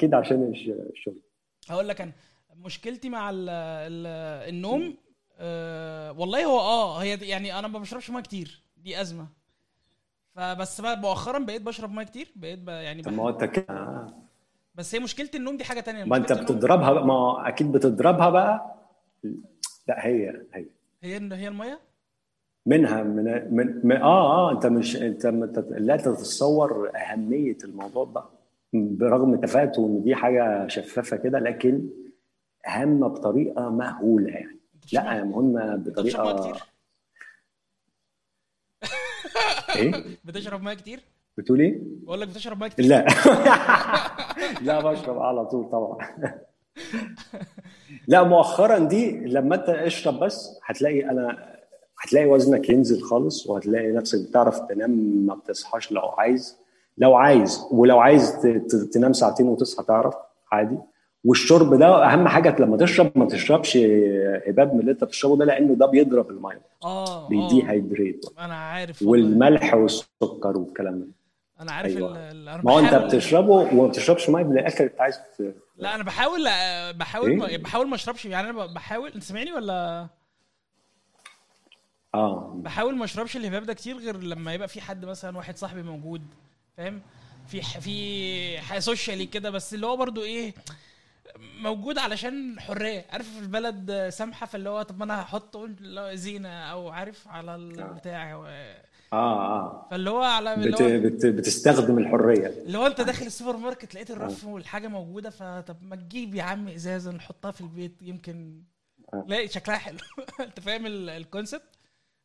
أكيد عشان الش- الشغل. هقول لك أنا مشكلتي مع ال ال النوم آه والله هو آه هي يعني أنا ما بشربش مية كتير دي أزمة. فبس بقى مؤخرا بقيت بشرب مية كتير بقيت بقى يعني. ما هو آه. بس هي مشكلة النوم دي حاجة تانية ما أنت بتضربها بقى ما أكيد بتضربها بقى. لا هي هي. هي هي المية؟ منها من من, من آه آه أنت مش أنت لا تتصور أهمية الموضوع ده برغم تفاهته إن دي حاجة شفافة كده لكن هامه بطريقة مهولة يعني. لا مهمه بطريقة كتير؟ إيه؟ بتشرب ميه كتير؟ بتقول إيه؟ بقول لك بتشرب ميه كتير. لا. لا بشرب على طول طبعا. لا مؤخرا دي لما أنت اشرب بس هتلاقي أنا هتلاقي وزنك ينزل خالص وهتلاقي نفسك بتعرف تنام ما بتصحاش لو عايز. لو عايز ولو عايز تنام ساعتين وتصحى تعرف عادي. والشرب ده أهم حاجة لما تشرب ما تشربش هباب من اللي أنت بتشربه ده لأنه ده بيضرب المية. آه بيدي آه هيدريت. أنا عارف. والملح والسكر والكلام ده. أنا عارف. أنا ما هو أنت بتشربه وما بتشربش مية من الآخر أنت عايز ت- لا أنا بحاول بحاول. إيه؟ بحاول ما أشربش. يعني أنا بحاول انت سامعني ولا؟ آه. بحاول ما أشربش الهباب ده كتير غير لما يبقى في حد مثلا واحد صاحبي موجود. فاهم؟ في. في socially كده بس اللي هو برضو إيه موجود علشان حرية. عارف البلد سامحه فاللي هو طب ما أنا هو زينة أو عارف على البتاع. آه. آه. فاللي هو على اللي بت... هو بت... بتستخدم الحرية. اللي هو أنت داخل السوبر ماركت لقيت الرف والحاجة موجودة فطب ما تجيب يا عم إزازة نحطها في البيت يمكن آه. لا شكلها حلو. أنت فاهم ال- الكونسيبت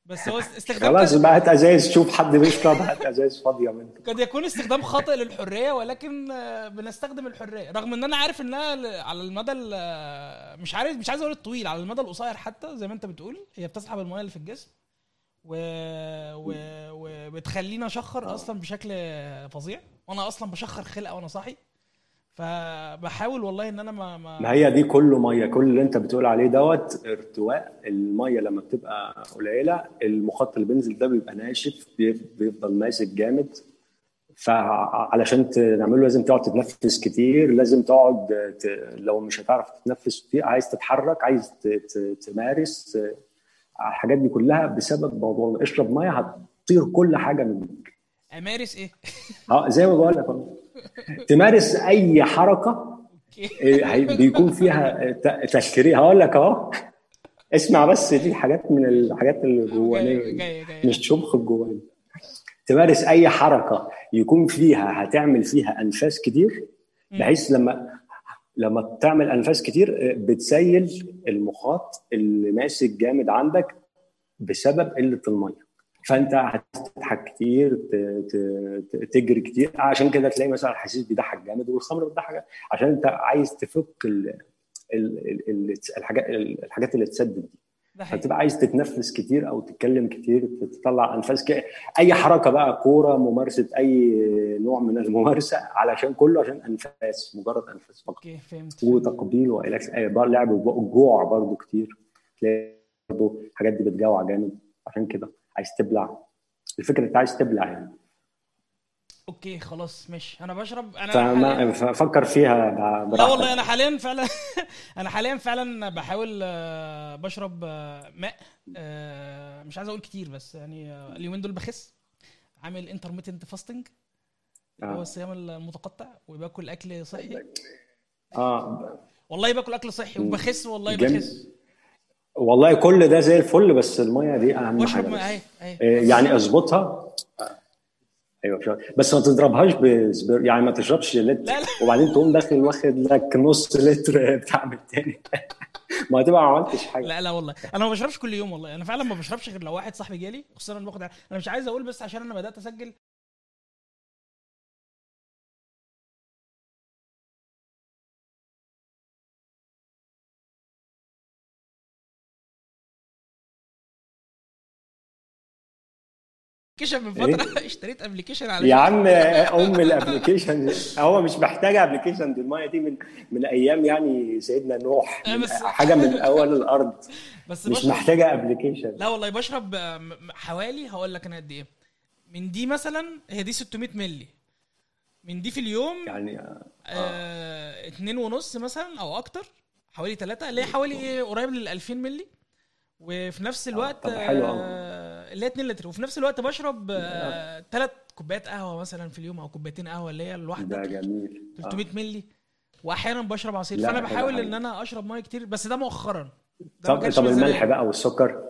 بس هو استخدام خلاص هات أزايز شوف حد بيشرب هات أزايز فاضيه منه قد يكون استخدام خاطئ للحرية ولكن آه، بنستخدم الحرية. رغم إن أنا عارف إنها على المدى ال- آه، مش عارف مش عايز أقول الطويل على المدى القصير حتى زي ما أنت بتقول هي بتسحب المية اللي في الجسم و... و... وبتخليني أشخر أصلا بشكل فظيع. وأنا أصلا بشخر خلقة وأنا صاحي. فبحاول والله إن أنا ما, ما... ما هي دي كله مية. كل اللي أنت بتقول عليه دوت ارتواء. المية لما بتبقى قليلة المخاط اللي بينزل ده بيبقى ناشف بيف- بيفضل ماسك جامد. فعلشان تعمله لازم تقعد تتنفس كتير لازم تقعد ت... لو مش هتعرف تتنفس كتير عايز تتحرك عايز ت... ت... تمارس الحاجات دي كلها بسبب موضوع اشرب مية هتطير كل حاجة منك. أمارس إيه؟ آه زي ما بقول لك. تمارس أي حركة هي- بيكون فيها ت- تشكيريه هقول لك أهو. اسمع بس دي حاجات من الحاجات اللي جاي جوانيه جاي جاي. مش شبخ الجواني تمارس أي حركة يكون فيها هتعمل فيها أنفاس كتير بحيث لما لما تعمل أنفاس كتير آه، بتسيل المخاط اللي ماسك جامد عندك بسبب قلة المية. فأنت هتضحك كتير تجري كتير. عشان كده تلاقي مثلا الحشيش بيضحك جامد والخمر بتضحك عشان أنت عايز تفك ال ال ال ال الحاجات الحاجات اللي تسدد دي. فتبقى عايز تتنفس كتير أو تتكلم كتير تطلع أنفاس ك... أي حركة بقى كورة ممارسة أي نوع من الممارسة علشان كله عشان أنفاس مجرد أنفاس فقط. أوكي فهمت. وتقبيل والى آه، لعب الجوع برضو كتير. تلاقي برضو الحاجات دي بتجوع جامد. عشان كده. عايز تبلع. الفكرة إنت عايز تبلع يعني. okay خلاص ماشي. أنا بشرب أنا فما حاليا ففكر فيها لا والله أنا حاليا فعلا أنا حاليا فعلا بحاول آه، بشرب آه، ماء آه، مش عايز أقول كتير بس يعني اليومين دول بخس. عامل intermittent fasting هو الصيام المتقطع وباكل أكل صحي. آه. والله باكل أكل صحي وبخس والله. بخس. والله كل ده زي الفل بس المية دي أهم حاجة. اهي اهي إيه، يعني أظبطها. أيوه. بس ما تضربهاش بسبير يعني ما تشربش لتر. لا، لا. وبعدين تقوم داخل واخد لك نص لتر بتاع من التاني ما هتبقى ما عملتش حاجة. لا لا والله. أنا ما بشربش كل يوم والله. أنا فعلا ما بشربش غير لو واحد صاحبي جالي خصوصا أنا باخد أنا مش عايز أقول بس عشان أنا بدأت أسجل. application من فترة. اشتريت application على يا عم أم ال application هو مش محتاج application دي الميه دي من من أيام يعني سيدنا نوح. آه، حاجة من أول الأرض. بس مش محتاجة application لا والله بشرب آه، حوالي هقول لك أنا قد إيه. من دي مثلا هي دي 600 مللي. من دي في اليوم يعني آه. اتنين ونص مثلا أو أكتر. حوالي ثلاثة اللي هي حوالي إيه قريب لل 2000 مللي. وفي نفس الوقت طب حلو أوي. آه، اللي هي 2 لتر وفي نفس الوقت بشرب ثلاث كوبايات قهوة مثلا في اليوم أو كوبايتين قهوة اللي هي الواحده ده جميل. آه. 300 مللي. واحيانا بشرب عصير. فأنا بحاول. إن أنا أشرب مية كتير بس ده مؤخرا. ده طب طب. الملح بقى والسكر؟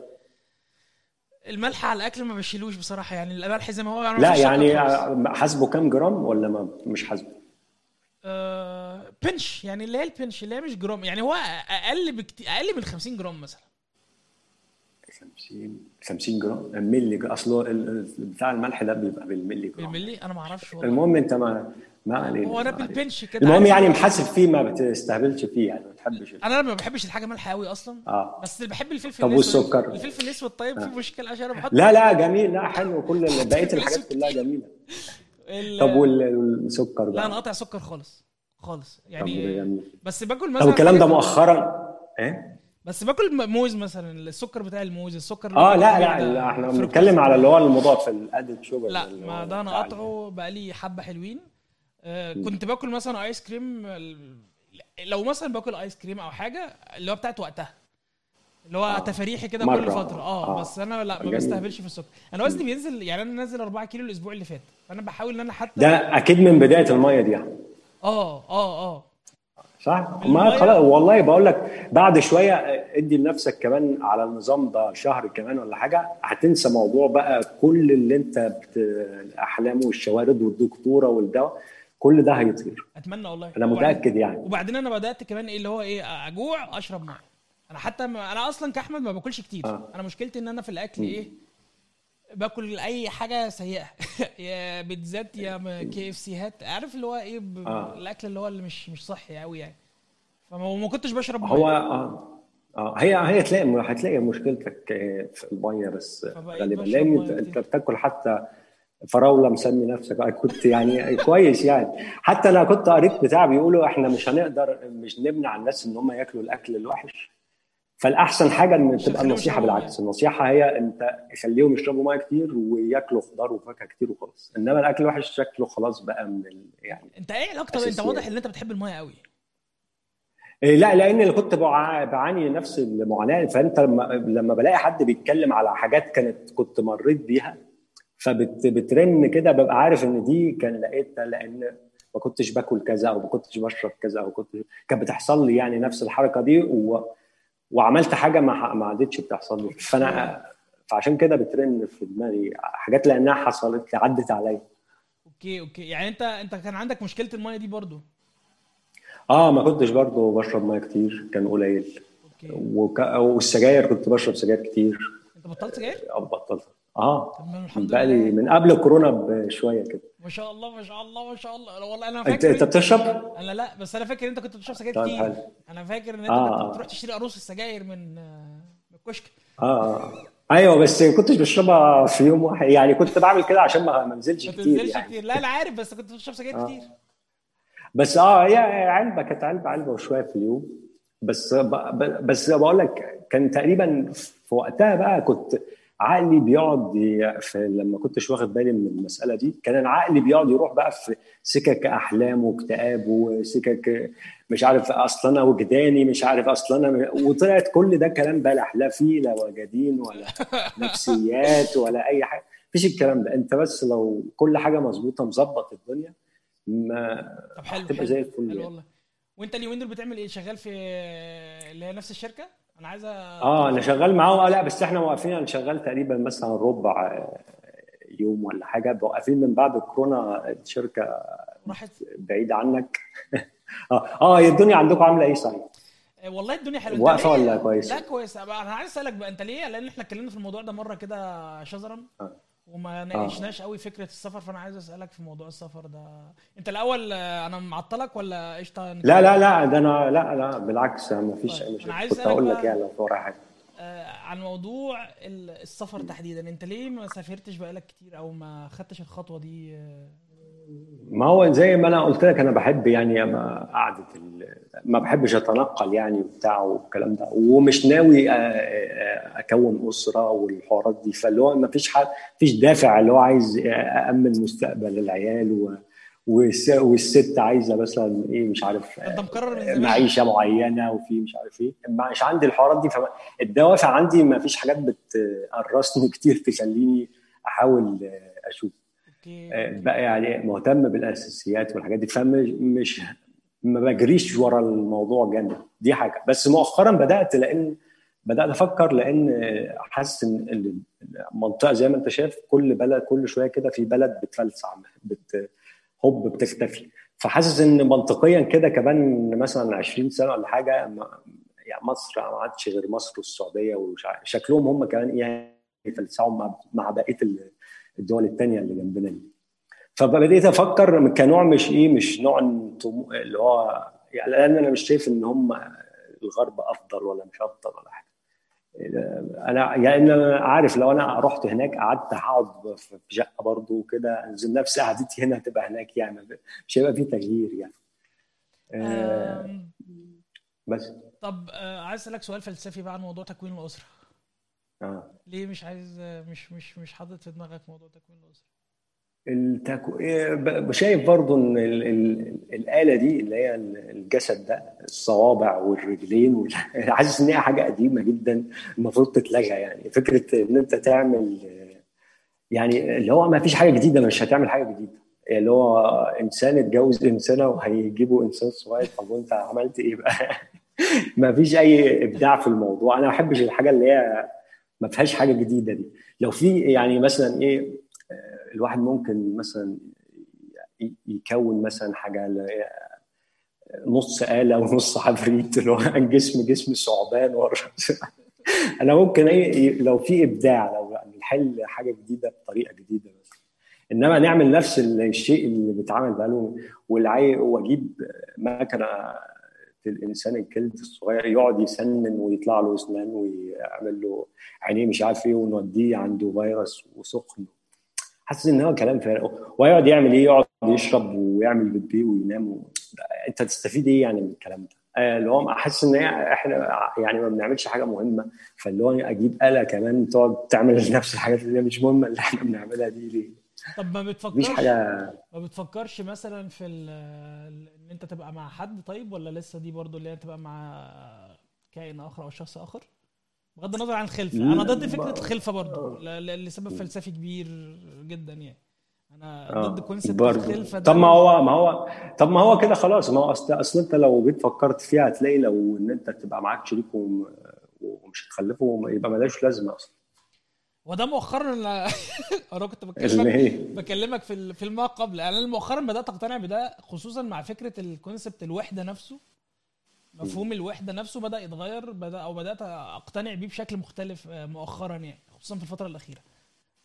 الملح على الأكل ما بشيلوش بصراحة يعني الملح زي ما هو يعني لا يعني خالص. حاسبه كام جرام ولا ما مش حاسبه؟ آه بنش يعني اللي هي البنش اللي هي مش جرام يعني هو أقل بكتير أقل من 50 جرام مثلا. 50 50 جرام ملي جرام. ال- بتاع الملح ده بيبقى بالملي جرام. بالملي أنا ما أعرفش والله. المهم أنت ما ما علينا هو أنا. بال pinch كده المهم يعني محاسب فيه ما بتستهبلش فيه يعني ما بتحبش أنا ما بحبش الحاجة مالحه قوي أصلا. آه. بس بحب الفلفل طب والسكر؟ الفلفل الأسود طيب في مشكلة عشان أنا بحط لا لا جميل. لا حلو. كل بقية الحاجات كلها. جميلة. طب وال- والسكر لا أنا بقى قاطع سكر خالص خالص. يعني بس باكل مثلا طب الكلام ده مؤخرا؟ إيه؟ بس باكل موز مثلا السكر بتاع الموز السكر آه لا لا, لا إحنا. بنتكلم على اللي هو المضاف ال added sugar لا ما ده أنا قاطعه بقالي حبة حلوين آه كنت باكل مثلا ايس كريم لو مثلا باكل ايس كريم أو حاجة اللي هو بتاعت وقتها اللي هو آه. تفاريحي كده. كل فترة آه, آه. بس أنا لا ما. بستهبلش في السكر أنا وزني بينزل يعني أنا نازل 4 كيلو الأسبوع اللي فات فأنا بحاول إن أنا حتى ده أكيد من بداية المية دي يعني آه آه آه صح؟ المية- ما خلاص والله بقول لك بعد شوية ادي لنفسك كمان على النظام ده شهر كمان ولا حاجة هتنسى موضوع بقى كل اللي انت بت... الاحلام والشوارد والدكتورة والدواء كل ده هيطير. أتمنى والله. أنا متأكد يعني. وبعدين أنا بدأت كمان إيه اللي هو إيه أجوع أشرب مية. أنا حتى أنا أصلا كأحمد ما باكلش كتير. آه. أنا مشكلتي إن أنا في الأكل إيه باكل أي حاجة سيئة. يا بيتزات يا KFC هات. عارف اللي هو إيه ب... آه. الأكل اللي هو اللي مش مش صحي قوي يعني. فما ما كنتش بشرب مية. هو آه. آه. هي هي تلاقي هتلاقي مشكلتك آه، في المية بس غالبا. لأن أنت. بتاكل حتى فراولة مسمي نفسك. آه، كنت يعني كويس يعني. حتى أنا كنت قريت بتاع بيقولوا إحنا مش هنقدر مش نمنع الناس إن هم ياكلوا الأكل الوحش. فالأحسن حاجة إن تبقى النصيحة بالعكس. النصيحة هي أنت خليهم يشربوا مية كتير وياكلوا خضار وفاكهة كتير وخلاص. إنما الأكل الوحش شكله خلاص بقى من ال... يعني أنت إيه العلاقه أنت. واضح إن أنت بتحب المية قوي. إيه لا لأن اللي كنت بع- بعاني نفس المعاناة. فأنت لما لما بلاقي حد بيتكلم على حاجات كانت كنت مريت بيها فبترن كده ببقى عارف إن دي كان لقيتها لأن ما كنتش باكل كذا أو ما كنتش بشرب كذا أو كنت كانت بتحصل لي يعني نفس الحركة دي. و... وعملت حاجة ما ما عادتش بتحصل لي. فأنا فعشان كده بترن في دماغي حاجات لأنها حصلت لي عدت عليا. okay okay. يعني أنت أنت كان عندك مشكلة المية دي برضو؟ آه ما كنتش برضو بشرب مية كتير كان قليل. okay. وك... والسجاير كنت بشرب سجاير كتير. أنت بطلت سجاير؟ أو بطلت. آه طب ما الحمد بقى لي لله من قبل الكورونا بشوية كده ما شاء الله ما شاء الله ما شاء الله والله أنا انت فاكر أنت بتشرب؟ أنا لا بس أنا فاكر أنت كنت بتشرب سجاير طيب كتير حلو. أنا فاكر إن أنت آه. كنت بتروح تشتري قاروص السجاير من آه، من الكشك آه آه. أيوه بس ما كنتش بشربها في يوم واحد يعني كنت بعمل كده عشان ما ما انزلش ما كتير تنزلش يعني كتير لا أنا عارف بس كنت بتشرب سجاير آه. كتير بس آه هي علبة كانت علبه علبة وشوية في اليوم بس. ب- بس بقول لك كان تقريبا في وقتها بقى كنت عقلي بيقعد في لما كنتش واخد بالي من المسألة دي كان عقلي بيقعد يروح بقى في سكك أحلام واكتئاب وسكك مش عارف أصل أنا وجداني مش عارف أصل أنا وطلعت كل ده كلام بلح لا فيه لا وجدين ولا نفسيات ولا أي حاجة مفيش الكلام ده. أنت بس لو كل حاجة مظبوطة مظبط الدنيا ما طب حلو هتبقى حلو زي الفل يعني. والله. وأنت اليومين دول بتعمل إيه؟ شغال في اللي هي نفس الشركة؟ أنا عايز آه أنا شغال معاهم آه لا بس إحنا واقفين. أنا شغال تقريبا مثلا ربع آه، يوم ولا حاجة. واقفين من بعد الكورونا الشركة راحت. بعيدة عنك. آه آه هي الدنيا عندكم عاملة إيه صحيح؟ آه، والله الدنيا حلوة. ليه- ولا كويسة؟ لا كويسة. أنا عايز أسألك بقى أنت ليه؟ لأن إحنا اتكلمنا في الموضوع ده مرة كده شزرا آه. وما ناقشناش قوي فكرة السفر فأنا عايز أسألك في موضوع السفر ده. أنت الأول آه، أنا معطلك ولا قشطة؟ لا لا لا ده أنا لا لا بالعكس ما فيش طيب، أي مشكله عايز كنت هقول لك يعني لو في ورايا حاجة. آه، عن موضوع ال- السفر تحديدا أنت ليه ما سافرتش بقالك كتير أو ما خدتش الخطوة دي؟ آه، ما هو زي ما أنا قلت لك أنا بحب يعني أما قعدة ما بحبش أتنقل يعني وبتاع والكلام ده ومش ناوي أكون أسرة والحوارات دي. فاللي هو ما فيش حد فيش دافع اللي هو عايز امن مستقبل العيال و والس- والست عايزة مثلا إيه مش عارف أنت مقرر من معيشة معينة وفي مش عارف إيه. مش عندي الحوارات دي فالدوافع عندي ما فيش حاجات بتقرصني كتير تخليني أحاول أشوف. آه، بقى يعني مهتم بالأساسيات والحاجات دي فمش مش ما بجريش ورا الموضوع جامد. دي حاجة. بس مؤخرا بدأت لأن بدأت أفكر لأن حاسس إن المنطقة زي ما أنت شايف كل بلد كل شوية كده في بلد بتفلسع بت هوب بتختفي. فحاسس إن منطقيا كده كمان مثلا 20 سنة ولا حاجة يعني مصر ما عادش غير مصر والسعودية وشكلهم هم كمان إيه يفلسعوا مع مع بقية الدول الثانية اللي جنبنا دي. فبديت أفكر كنوع مش إيه مش نوع اللي هو يعني لأن أنا مش شايف إن هم الغرب أفضل ولا مش أفضل ولا حاجة. أنا يعني أنا عارف لو أنا رحت هناك قعدت هقعد في شقة برضه وكده انزل نفس قعدتي هنا هتبقى هناك يعني مش هيبقى في تغيير يعني. آه، آم، بس. طب آه، عايز أسألك سؤال فلسفي بقى عن موضوع تكوين الأسرة. آه. ليه مش عايز آه، مش مش مش حاطط في دماغك موضوع تكوين الأسرة؟ التكو... شايف برضو إن ال... ال... الآلة دي اللي هي الجسد ده الصوابع والرجلين وال... حاسس إن هي حاجة قديمة جدا المفروض تتلغى يعني. فكرة إن أنت تعمل يعني اللي هو ما فيش حاجة جديدة مش هتعمل حاجة جديدة. اللي هو إنسان اتجوز إنسانة وهيجيبوا إنسان صغير طب وأنت عملت إيه بقى؟ ما فيش أي إبداع في الموضوع. أنا ما بحبش الحاجة اللي هي ما فيهاش حاجة جديدة دي. لو في يعني مثلا إيه الواحد ممكن مثلا يكون مثلا حاجة نص آلة ونص عفريت اللي هو جسم جسم ثعبان أنا ممكن إيه لو في إبداع لو نحل حاجة جديدة بطريقة جديدة بس إنما نعمل نفس الشيء اللي بيتعمل بقاله والعي وأجيب مكنة الإنسان الجلد الصغير يقعد يسنن ويطلع له أسنان ويعمل له عينيه مش عارف إيه ونوديه عنده فيروس وسخن. حاسس إن هو كلام فارغ. ويقعد يعمل إيه؟ يقعد يشرب ويعمل بيبي وينام و... أنت تستفيد إيه يعني من الكلام ده؟ آه، اللي هو حاسس إن إحنا يعني ما بنعملش حاجة مهمة. فاللي هو أجيب آلة كمان تقعد تعمل نفس الحاجات اللي مش مهمة اللي إحنا بنعملها دي ليه؟ طب ما مفيش بتفكرش حاجة. ما بتفكرش مثلا في ال- إن أنت تبقى مع حد طيب ولا لسه دي برضو اللي هي تبقى مع كائن آخر أو شخص آخر؟ بغض النظر عن الخلفة. أنا ضد فكرة الخلفة برضو ل- لسبب فلسفي كبير جدا يعني. أنا ضد concept الخلفة ده طب ما هو ما هو طب ما هو كده خلاص. ما هو أصل أصل أنت لو جيت فكرت فيها هتلاقي لو إن أنت تبقى معاك شريك وم- ومش هتخلفه يبقى ملهاش لازمة أصلا. وده مؤخرا أنا كنت بكلمك بكلمك في في ما قبل. أنا مؤخرا بدأت أقتنع بده خصوصا مع فكرة ال concept الوحدة نفسه. مفهوم الوحدة نفسه بدأ يتغير بدا أو بدأت أقتنع بيه بشكل مختلف آه، مؤخرا يعني خصوصا في الفترة الأخيرة.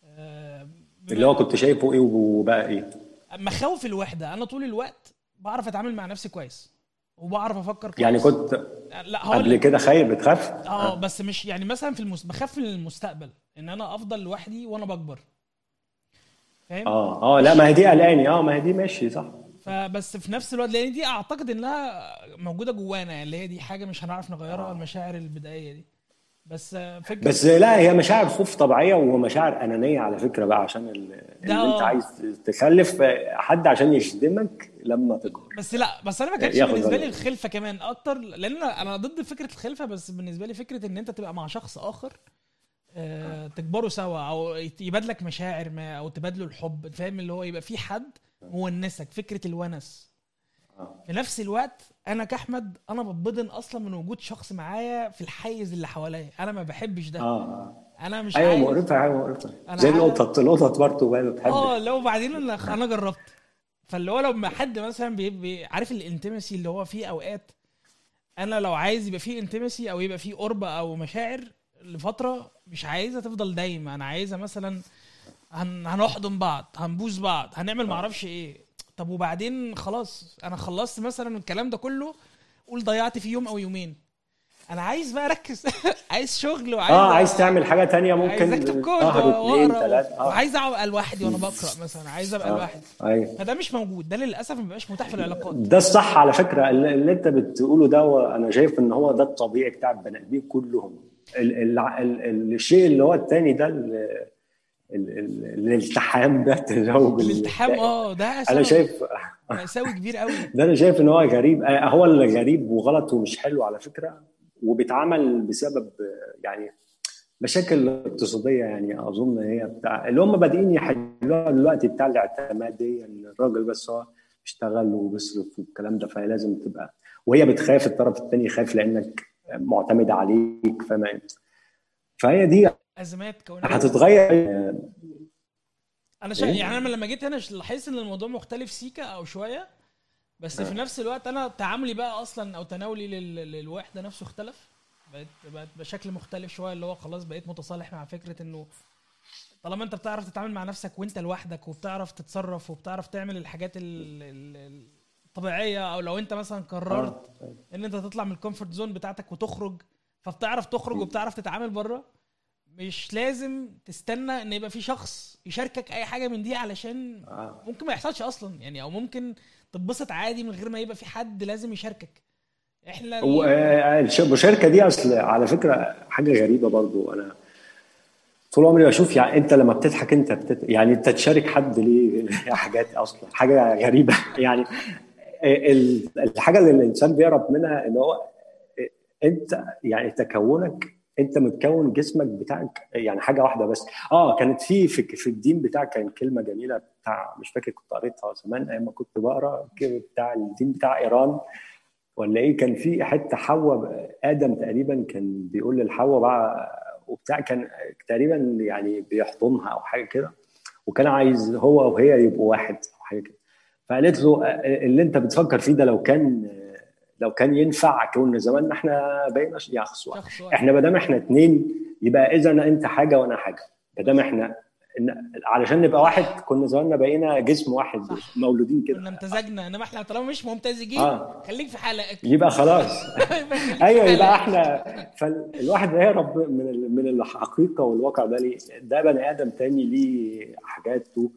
آه، اللي هو كنت شايفه إيه وبقى إيه؟ مخاوف الوحدة. أنا طول الوقت بعرف أتعامل مع نفسي كويس وبعرف أفكر كويس. يعني كنت لا قبل كده خايف بتخاف؟ آه بس مش يعني مثلا في المست... بخاف من المستقبل. ان أنا افضل لوحدي وأنا بكبر. فاهم؟ آه آه لا ما هي دي قلقاني. آه ما هي دي ماشي صح. فبس في نفس الوقت لأن دي اعتقد انها موجودة جوانا يعني اللي هي دي حاجة مش هنعرف نغيرها المشاعر البدائية دي. بس آه، فكرة بس لا هي مشاعر خوف طبيعية ومشاعر أنانية على فكرة بقى عشان ال- ان انت آه. عايز تخلف حد عشان يخدمك لما تكبر. بس لا بس أنا ما كانش بالنسبة لي. الخلفة كمان أكتر لأن أنا أنا ضد فكرة الخلفة بس بالنسبة لي فكرة إن أنت تبقى مع شخص آخر آه، تكبروا سوا أو يبادلك مشاعر ما أو تبادلوا الحب فاهم؟ اللي هو يبقى في حد مونسك فكرة الونس. آه. في نفس الوقت أنا كأحمد أنا بتبضن أصلا من وجود شخص معايا في الحيز اللي حواليا. أنا ما بحبش ده. آه. أنا مش أيوه مقرفة أيوه مقرفة. زي. القطط القطط برضه بقى بتحب آه لو بعدين أنا أنا جربت. فاللي هو لما حد مثلا بي بي عارف الانتمسي اللي هو فيه أوقات أنا لو عايز يبقى فيه انتمسي أو يبقى فيه قرب أو مشاعر لفترة مش عايزها تفضل دايما أنا عايزها مثلا هن هنحضن بعض هنبوس بعض هنعمل معرفش إيه. طب وبعدين خلاص أنا خلصت مثلا الكلام ده كله قول ضيعت فيه يوم أو يومين. أنا عايز بقى أركز. عايز شغل وعايز آه عايز تعمل حاجة تانية ممكن عايز أكتب كود اتنين واقرا آه. وعايز ابقى لوحدي وأنا بقرأ مثلا عايز أبقى آه. لوحدي. أيوه. فده مش موجود. ده للأسف ما بيبقاش متاح في العلاقات. ده الصح على فكرة اللي اللي أنت بتقوله ده أنا شايف إن هو ده الطبيعي بتاع البني آدمين كلهم. ال ال ال الشيء اللي هو التاني ده ال- ال- ال- الالتحام ده التزوج الالتحام آه ده أنا شايف مأساوي كبير قوي. ده أنا شايف إن هو غريب آه، هو اللي غريب وغلط ومش حلو على فكرة وبيتعمل بسبب يعني مشاكل اقتصادية يعني أظن هي بتاع اللي هم بادئين يحلوها دلوقتي بتاع الاعتماديه إن الراجل بس هو بيشتغل وبيصرف والكلام ده فهي لازم تبقى وهي بتخاف الطرف الثاني خايف لأنك معتمد عليك فما فهي دي أزمات كونية. هتتغير. أنا شا... إيه؟ يعني أنا لما جيت هنا لاحظت إن الموضوع مختلف سيكا أو شوية بس في نفس الوقت أنا تعاملي بقى أصلا أو تناولي لل... للوحدة نفسه اختلف. بقيت بقيت بشكل مختلف شوية اللي هو خلاص بقيت متصالح مع فكرة إنه طالما أنت بتعرف تتعامل مع نفسك وأنت لوحدك وبتعرف تتصرف وبتعرف تعمل الحاجات ال... ال... الطبيعيه أو لو أنت مثلا قررت إن أنت تطلع من ال comfort zone بتاعتك وتخرج فبتعرف تخرج وبتعرف تتعامل بره مش لازم تستنى إن يبقى في شخص يشاركك أي حاجة من دي علشان آه. ممكن ما يحصلش أصلا يعني أو ممكن تتبسط عادي من غير ما يبقى في حد لازم يشاركك. إحنا آه، الش- المشاركة دي أصل على فكرة حاجة غريبة برضو. أنا طول عمري بشوف يعني أنت لما بتضحك أنت بتت... يعني أنت تشارك حد ليه حاجات أصلا حاجة غريبة. يعني الحاجة اللي الإنسان بيهرب منها إن هو أنت يعني تكونك أنت متكون جسمك بتاعك يعني حاجة واحدة بس. آه كانت في في, الدين بتاعك كان كلمة جميلة بتاع مش فاكر كنت قريتها زمان أيام ما كنت بقرأ بتاع الدين بتاع إيران. ولا إيه؟ كان في حتة حواء آدم تقريبا كان بيقول للحواء بقى وبتاع كان تقريبا يعني بيحضنها أو حاجة كده. وكان عايز هو وهي يبقوا واحد أو حاجة كده. فقالت له اللي انت بتفكر فيه ده لو كان لو كان ينفع كنا زماننا إحنا بقينا شخص واحد إحنا ما دام إحنا اتنين يبقى إذا أنت حاجة وأنا حاجة ما دام إحنا علشان نبقى واحد كنا زماننا بقينا جسم واحد صح. مولودين كده كنا امتزجنا إنما إحنا طالما مش ممتزجين آه. خليك في حلقك يبقى خلاص أيوه يبقى. إحنا فالواحد هيهرب من ال- من الحقيقة والواقع ده ليه؟ ده بني آدم تاني ليه حاجاته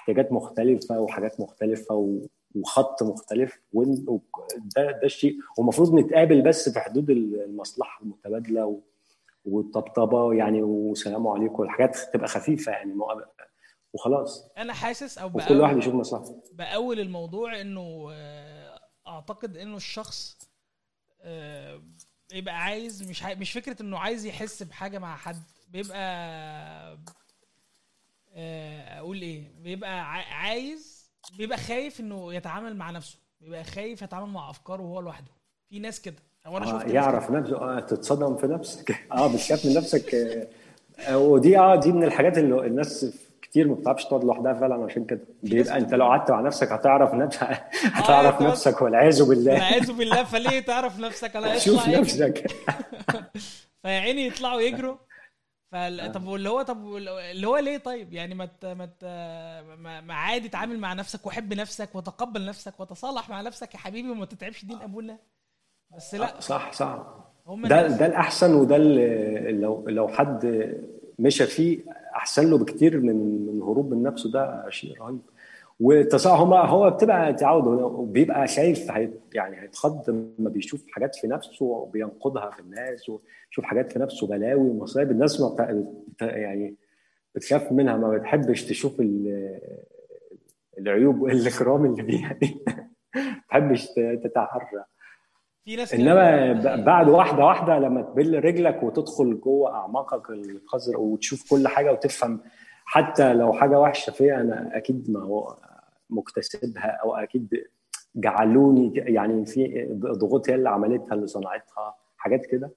احتياجات مختلفة وحاجات مختلفة وخط مختلف وك- ده الشيء. والمفروض نتقابل بس في حدود المصلحة المتبادلة والطبطبة يعني وسلام عليكم. والحاجات تبقى خفيفة يعني وخلاص. أنا حاسس أو وكل واحد يشوف مصلحته. بأول الموضوع إنه آه، أعتقد إنه الشخص آه، بيبقى عايز مش. مش فكرة إنه عايز يحس بحاجة مع حد. بيبقى أقول إيه؟ بيبقى عا- عايز بيبقى خايف إنه يتعامل مع نفسه. بيبقى خايف يتعامل مع أفكاره وهو لوحده. في ناس كده. أو أنا آه شفت يعرف نفسه. آه تتصدم في نفسك. آه بتخاف من نفسك. آه آه، ودي آه دي من الحاجات اللي الناس كتير ما بتعرفش تقعد لوحدها فعلا. عشان كده بيبقى أنت لو قعدت مع نفسك هتعرف نفسك هتعرف تقعد- نفسك والعياذ بالله. والعياذ بالله. فليه تعرف نفسك؟ أنا شوف. نفسك. فيا عيني يطلعوا يجروا. فال... طب واللي هو طب اللي هو ليه طيب؟ يعني ما ت... ما, ت... ما... عادي تعامل مع نفسك وحب نفسك وتقبل نفسك وتصالح مع نفسك يا حبيبي وما تتعبش دين ابونا بس لا. صح صح. هم ده. ده الأحسن وده اللي لو لو حد مشى فيه أحسن له بكتير من من هروب من نفسه ده شيء رهيب. والتصاعد هو هو بتبقى تعود وبيبقى شايف هي يعني هيتخض لما بيشوف حاجات في نفسه وبينقدها في الناس ويشوف حاجات في نفسه بلاوي ومصايب الناس ما يعني بتخاف منها ما بتحبش تشوف ال- العيوب والاكرام اللي فيها دي. ما بتحبش تتعرى في ناس إنما بعد واحدة واحدة لما تبل رجلك وتدخل جوه أعماقك القذره وتشوف كل حاجة وتفهم حتى لو حاجة وحشة فيها أنا أكيد ما هو مكتسبها أو أكيد جعلوني يعني في ضغوط هي اللي عملتها اللي صنعتها حاجات كده.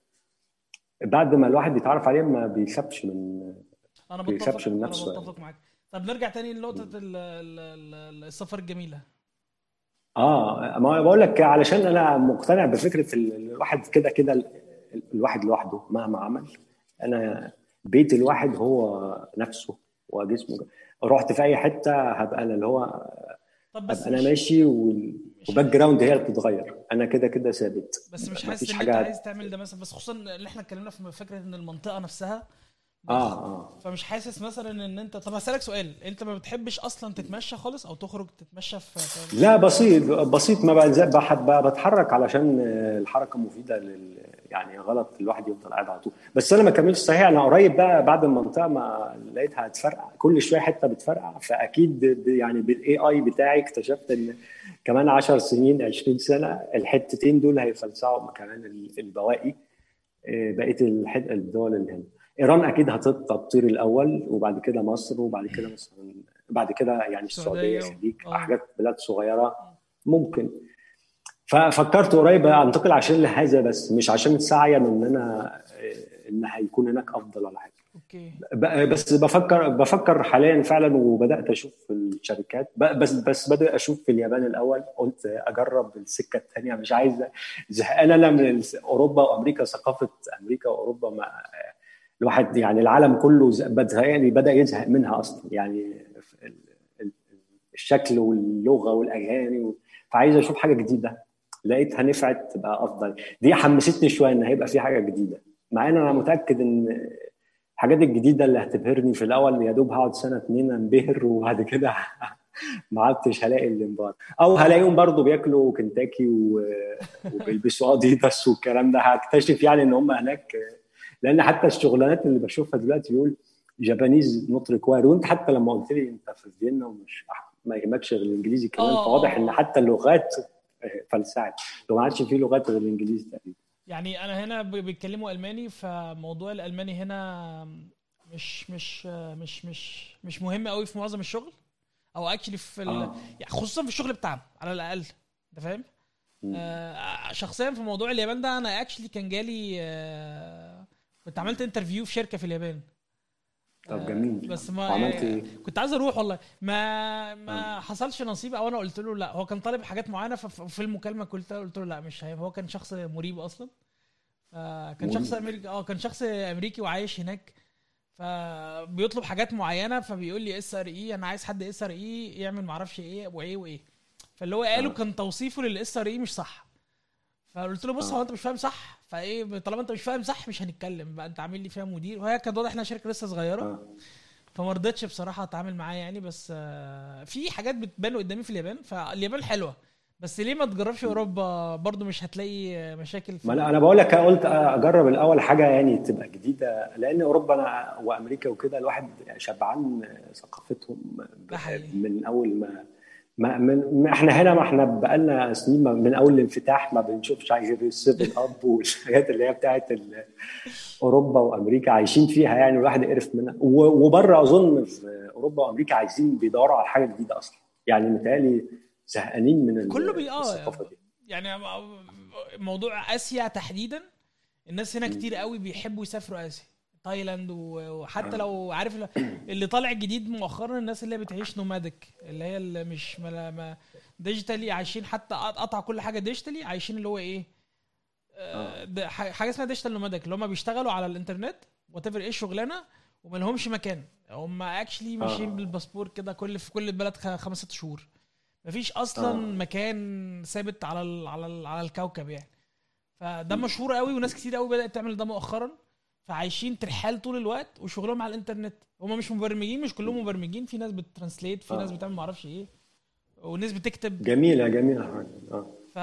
بعد ما الواحد يتعرف عليها ما بيخافش من أنا بتفق من أنا نفسه بتفق معاك. طب نرجع تاني لنقطة ال... ال... ال- السفر الجميلة. آه ما بقول لك علشان أنا مقتنع بفكرة ال- الواحد كده كده ال- الواحد لوحده مهما عمل. أنا بيت الواحد هو نفسه وجسمه. رحت في أي حتة هبقى أنا اللي هو طب بس أنا. ماشي وال- وال background هي اللي بتتغير أنا كده كده ثابت بس مش حاسس إن أنت عايز تعمل ده مثلا بس خصوصا اللي إحنا اتكلمنا في فكرة إن المنطقة نفسها آه آه فمش حاسس مثلا إن أنت طب هسألك سؤال أنت ما بتحبش أصلا تتمشى خالص أو تخرج تتمشى في لا بسيط بسيط ما بحب بتحرك علشان الحركة مفيدة لل يعني غلط الواحد يفضل قاعد على طول. بس أنا ما كملتش. صحيح أنا قريب بقى بعد المنطقة ما لقيتها هتفرقع. كل شوية حتة بتفرقع. فأكيد يعني بالاي اي بتاعي اكتشفت إن كمان 10 سنين 20 سنة الحتتين دول هيفلسعوا كمان البواقي. آه، بقيه الدول اللي هنا. إيران أكيد هتطير الأول وبعد كده مصر وبعد كده مثلا بعد كده يعني السعودية الخليج آه. حاجات بلاد صغيرة. ممكن. ففكرت قريب أنتقل عشان لهذا بس مش عشان سعيا إن أنا إن هيكون هناك أفضل ولا حاجة. أوكي. بس بفكر بفكر حاليا فعلا وبدأت أشوف الشركات. بس بس بدات أشوف في اليابان الأول قلت أجرب السكة الثانية مش عايز زهقان أنا من أوروبا وأمريكا. ثقافة أمريكا وأوروبا ما الواحد يعني العالم كله يعني بدأ يزهق منها أصلا. يعني الشكل واللغة والأغاني فعايز أشوف حاجة جديدة. لقيتها نفعت تبقى أفضل. دي حمستني شوية إن هيبقى في حاجة جديدة. مع إن أنا متأكد إن الحاجات الجديدة اللي هتبهرني في الأول يا دوب هقعد سنة اتنين أنبهر وبعد كده ما عدتش هلاقي الانبهار أو هلاقيهم برضو بياكلوا Kentucky وبيلبسوا أديداس والكلام ده. هكتشف يعني إن هم هناك لأن حتى الشغلانات اللي بشوفها دلوقتي بيقول Japanese not required وأنت حتى لما قلت لي أنت في فيينا ومش ما يهمكش غير الإنجليزي كمان آه، فواضح إن. حتى اللغات فلسعت لو ما عادش في لغات غير الإنجليزي تقريبا. يعني أنا هنا بيتكلموا ألماني فموضوع الألماني هنا مش مش مش مش مش مهم قوي في معظم الشغل أو actually في آه. يعني خصوصا في الشغل بتاعنا على الأقل. أنت فاهم؟ آه شخصيا في موضوع اليابان ده أنا actually كان جالي آه كنت عملت interview في شركة في اليابان. طب جميل. بس ما عملت إيه؟ كنت عايز أروح والله. ما ما حصلش نصيب أو أنا قلت له لا. هو كان طالب حاجات معينة ففي المكالمة قلت قلت له لا مش هيبقى هو كان شخص مريب أصلا. كان شخص أمريكي آه كان شخص أمريكي وعايش هناك. فبيطلب حاجات معينة فبيقول لي SRE أنا عايز حد SRE يعمل معرفش إيه وإيه وإيه. فاللي هو قاله آه. كان توصيفه لل SRE مش صح. فقلت له بص هو آه. انت مش فاهم صح؟ فايه طالما انت مش فاهم صح مش هنتكلم بقى انت عامل لي فيها مدير. وهي كانت واضح إنها شركة لسه صغيرة. آه. فما رضيتش بصراحة أتعامل معاه يعني بس آه، في حاجات بتبان قدامي في اليابان. فاليابان حلوة بس ليه ما تجربش أوروبا؟ برضو مش هتلاقي مشاكل في ما أنا بقول لك قلت أجرب الأول حاجة يعني تبقى جديدة لأن أوروبا أنا وأمريكا وكده الواحد شبعان ثقافتهم من أول ما ما من إحنا هنا ما إحنا بقالنا سنين من أول الانفتاح ما بنشوفش غير ال Seven Up والحاجات اللي هي بتاعت أوروبا وأمريكا عايشين فيها يعني الواحد قرف منها. وبره أظن في أوروبا وأمريكا عايزين بيدوروا على حاجة جديدة أصلا. يعني متهيألي زهقانين من كله بي آه يعني موضوع آسيا تحديدا الناس هنا كتير قوي بيحبوا يسافروا آسيا. تايلاند وحتى آه. لو عارف اللي طالع جديد مؤخرا الناس اللي بتعيش nomadic اللي هي اللي مش ما digitally عايشين حتى قطع كل حاجة digitally عايشين اللي هو إيه آه. آه، حاجة اسمها digital nomadic اللي هم بيشتغلوا على الإنترنت وات إيه الشغلانه وما لهمش مكان هم actually ماشيين بالباسبور كده كل في كل بلد خمس ست شهور مفيش أصلا آه. مكان ثابت على ال على ال على الكوكب يعني فده مشهور قوي وناس كتير قوي بدأت تعمل ده مؤخرا فعايشين ترحال طول الوقت وشغلهم على الإنترنت. هم مش مبرمجين مش كلهم مبرمجين. في ناس بترانسليت في آه. ناس بتعمل معرفش إيه وناس بتكتب. جميله جميله آه. ف...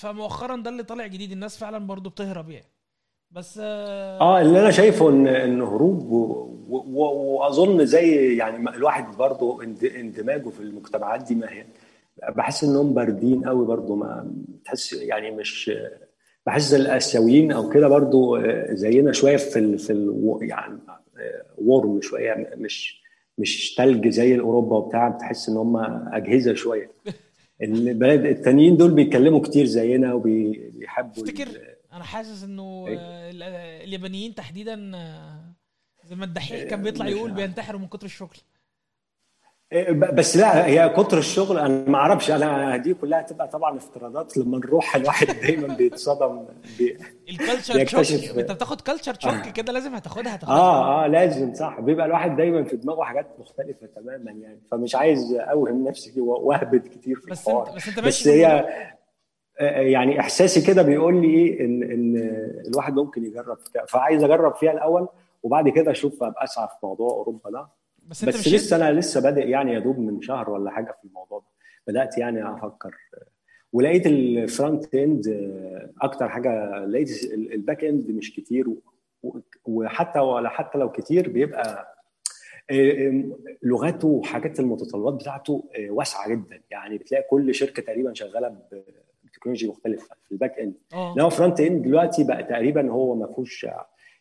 فمؤخرا ده اللي طالع جديد. الناس فعلا برضو بتهرب يعني. بس آه, اللي أنا شايفه إن إن هروب وأظن زي يعني الواحد برضو اندماجه في المجتمعات دي ما هي. بحس إنهم باردين قوي برضو ما تحس يعني مش بحس الآسيويين أو كده برضو آه، زينا شوية في ال في ال يعني ورم آه، شوية مش مش تلج زي الاوروبا وبتاع بتحس إن هم أجهزة شوية. البلد التانيين دول بيتكلموا كتير زينا وبيحبوا تفتكر؟ أنا حاسس إنه إيه؟ اليابانيين تحديدا زي ما الدحيح كان بيطلع يقول بينتحروا من كتر الشغل بس لا هي كتر الشغل أنا ما أعرفش. أنا دي كلها تبقى طبعا افتراضات لما نروح الواحد دايما بيتصدم بي... ال culture shock أنت بتاخد culture shock كده لازم هتاخدها هتاخدها. آه آه لازم صح. بيبقى الواحد دايما في دماغه حاجات مختلفة تماما يعني. فمش عايز أوهم نفسي واهبط كتير في بس انت بس أنت ماشي بس هي آه، آه، يعني إحساسي كده بيقول لي إيه ان إن الواحد ممكن يجرب فعايز أجرب فيها الأول وبعد كده أشوف أبقى أسعى في موضوع أوروبا ده. بس, انت بس لسه أنا لسه بادئ يعني يا دوب من شهر ولا حاجة في الموضوع ده. بدأت يعني أفكر. ولقيت ال front end آه، أكتر حاجة لقيت ال back end مش كتير وحتى ولا حتى لو كتير بيبقى آه، لغاته وحاجات المتطلبات بتاعته واسعة جدا. يعني بتلاقي كل شركة تقريبا شغالة ب technology مختلفة في ال back end إنما front end دلوقتي بقى تقريبا هو ما فيهوش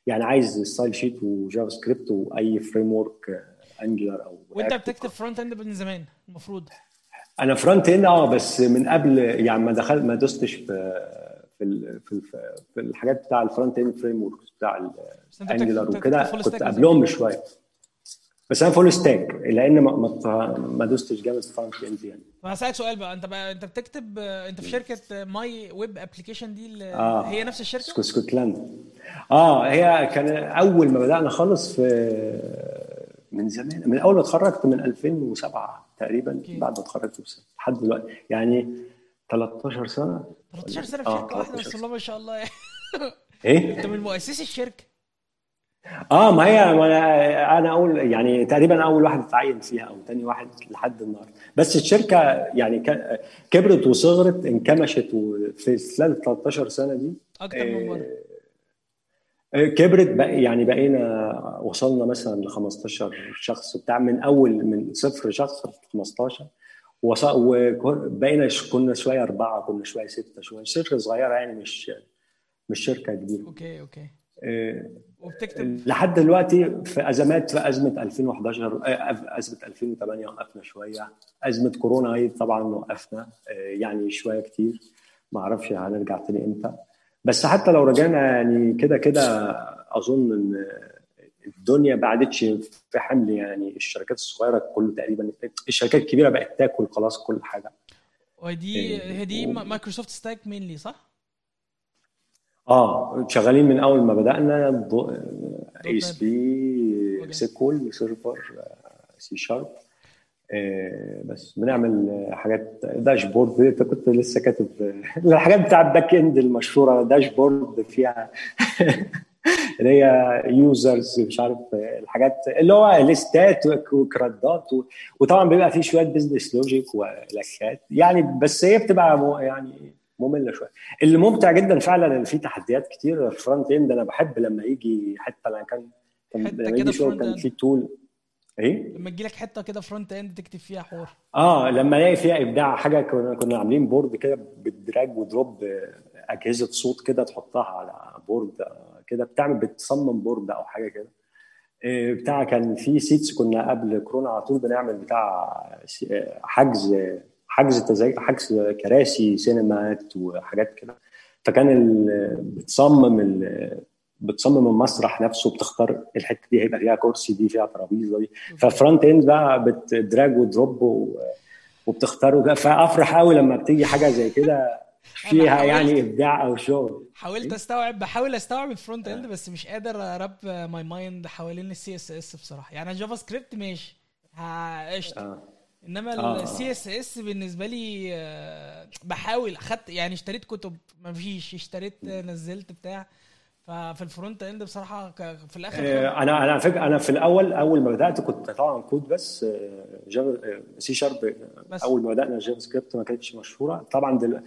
يعني عايز style sheet و JavaScript وأي framework Angular أو وانت بتكتب front end من زمان المفروض. أنا front end آه بس من قبل يعني ما دخلت ما دوستش في في في, في الحاجات بتاع ال front end framework بتاع ال Angular وكده كنت قبلهم بشوية. بس أنا full stack لأن ما ما, ما دوستش جامد front end يعني. هسألك سؤال بقى انت بقى انت بتكتب انت في شركة My Web Application دي اللي آه. هي نفس الشركة؟ اسكتلندا آه هي كان أول ما بدأنا خالص في من زمان من أول ما اتخرجت من 2007 تقريبا okay. بعد ما اتخرجت بسنه لحد دلوقتي. يعني 13 سنة 13 سنة في آه، شركة واحدة بس الله ما شاء الله. يعني إيه؟ أنت من مؤسسي الشركة. آه ما هي ما أنا أنا أول يعني تقريبا أول واحد اتعين فيها أو ثاني واحد لحد النهارده. بس الشركة يعني كبرت وصغرت انكمشت في خلال 13 سنة دي أكتر من مرة. آه، كبرت بقى يعني بقينا وصلنا مثلا ل 15 شخص بتاع من أول من صفر شخص ل 15 وبقينا كنا شوية أربعة كنا شوية ستة شوية شركه صغيرة يعني مش مش شركة كبيرة. okay okay. آه، وبتكتب؟ لحد دلوقتي في أزمات في أزمة 2011 آه، أزمة 2008 وقفنا شوية. أزمة كورونا طبعا وقفنا يعني شوية كتير. ما أعرفش هنرجع تاني إمتى. بس حتى لو رجعنا يعني كده كده أظن إن الدنيا ما عادتش في حمل يعني الشركات الصغيرة كله تقريبا الشركات الكبيرة بقت تاكل خلاص كل حاجة. ودي إيه، هي دي Microsoft stack mainly صح؟ آه شغالين من أول ما بدأنا ASP SQL Server سي شارب بس بنعمل حاجات dashboard انت كنت لسه كاتب الحاجات بتاع ال back end المشهورة dashboard فيها اللي هي users مش عارف الحاجات اللي هو list ات و CRUD ات وطبعا بيبقى فيه شوية business logic ولكات. يعني بس هي بتبقى يعني مملة شوية. اللي ممتع جدا فعلا اللي فيه تحديات كتير ال front end أنا بحب لما يجي حتة أنا كان لما يجي شغل كان في تول إيه؟ لما تجي لك حتة كده front end تكتب فيها حوار. آه لما ألاقي فيها إبداع حاجة كنا كنا عاملين board كده بال drag و drop أجهزة صوت كده تحطها على board كده بتعمل بتصمم board أو حاجة كده. إيه، بتاع كان في seats كنا قبل كورونا على طول بنعمل بتاع حجز حجز تزاي... حجز كراسي سينمات وحاجات كده. فكان بتصمم بتصمم المسرح نفسه بتختار الحتة دي هيبقى فيها كرسي دي فيها ترابيزة دي. ف front end بقى بت drag و drop وبتختاره فأفرح قوي لما بتيجي حاجة زي كده فيها يعني إبداع أو شغل. حاولت إيه؟ أستوعب بحاول أستوعب ال front end بس مش قادر wrap my mind حوالين ال CSS بصراحة. يعني JavaScript ماشي. قشطة. آه. إنما ال CSS بالنسبة لي آه، بحاول. أخدت يعني اشتريت كتب ما فيش اشتريت نزلت بتاع. ففي ال front end بصراحة في الآخر آه، أنا أنا فكره أنا في الأول أول ما بدأت كنت طبعا كود بس آه، جافا سي شارب أول ما بدأنا JavaScript ما كانتش مشهورة. طبعا دل...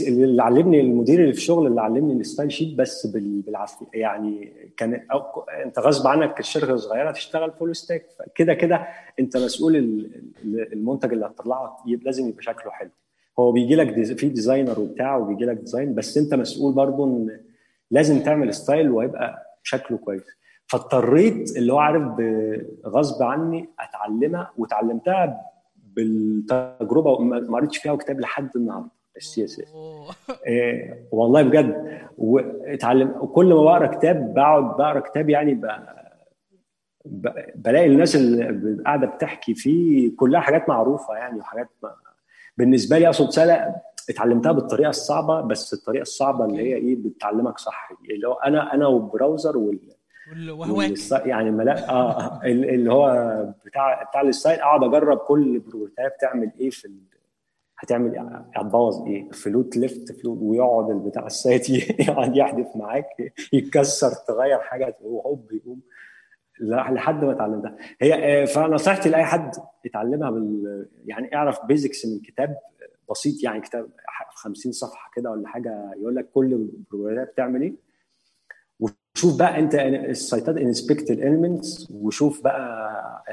اللي علمني المدير اللي في الشغل اللي علمني ال style sheet بس بالعافية. يعني كان أو أنت غصب عنك الشركة صغيره تشتغل full stack كده كده أنت مسؤول المنتج اللي هتطلعه لازم يبقى شكله حلو. هو بيجي لك في designer وبتاع وبيجي لك design بس أنت مسؤول برضه إن لازم تعمل style وهيبقى شكله كويس. فاضطريت اللي هو عارف غصب عني اتعلمها وتعلمتها بالتجربة ما قريتش فيها كتاب لحد النهارده. ال CSS إيه والله بجد. واتعلم كل ما بقرا كتاب بقعد بقرا كتاب يعني ب... ب... بلاقي الناس اللي قاعدة بتحكي فيه كلها حاجات معروفة يعني وحاجات ما... بالنسبة لي أقصد سنه اتعلمتها بالطريقة الصعبة بس الطريقة الصعبة اللي هي إيه بتعلمك صح. اللي هو أنا أنا وال browser وال وهواك. يعني ملا... آه اللي هو بتاع بتاع ال site أقعد أجرب كل property تعمل إيه في ال... هتعمل إيه؟ هتبوظ إيه float left float ويقعد البتاع ال site يقعد يحدف معاك يتكسر تغير حاجة وهوب يقوم. لحد ما اتعلمتها. هي آه، فنصيحتي لأي حد يتعلمها بال يعني اعرف basics من الكتاب بسيط يعني كتاب 50 صفحة كده ولا حاجة يقول لك كل property بتعمل إيه. وشوف بقى أنت ال site ات inspect ال elements وشوف بقى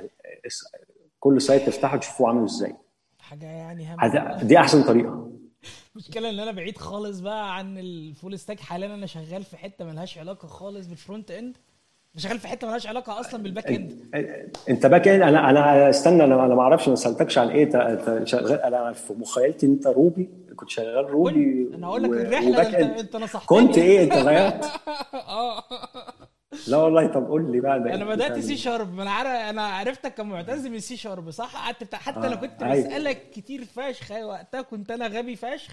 كل site تفتحه تشوفه عامل إزاي. حاجة يعني هم دي أحسن طريقة. المشكلة إن أنا بعيد خالص بقى عن ال full stack حاليا أنا شغال في حتة ملهاش علاقة خالص بال front end أنا شغال في حتة ملهاش علاقة أصلا بال back end أنت back end أنا أنا استنى أنا أنا ما أعرفش ما سألتكش عن إيه أنت شغال أنا في مخيلتي أنت Ruby كنت شغال Ruby أنا هقول لك الرحلة. أنت أنت نصحتني كنت إيه أنت غيرت آه لا والله طب قول لي بقى ده أنا؟ بدأت C إيه؟ Sharp ما أنا عارف أنا عرفتك كمعتز من سي شارب صح قعدت بتاع حتى آه، لو كنت. بسألك كتير فشخ أيوة، وقتها كنت أنا غبي فشخ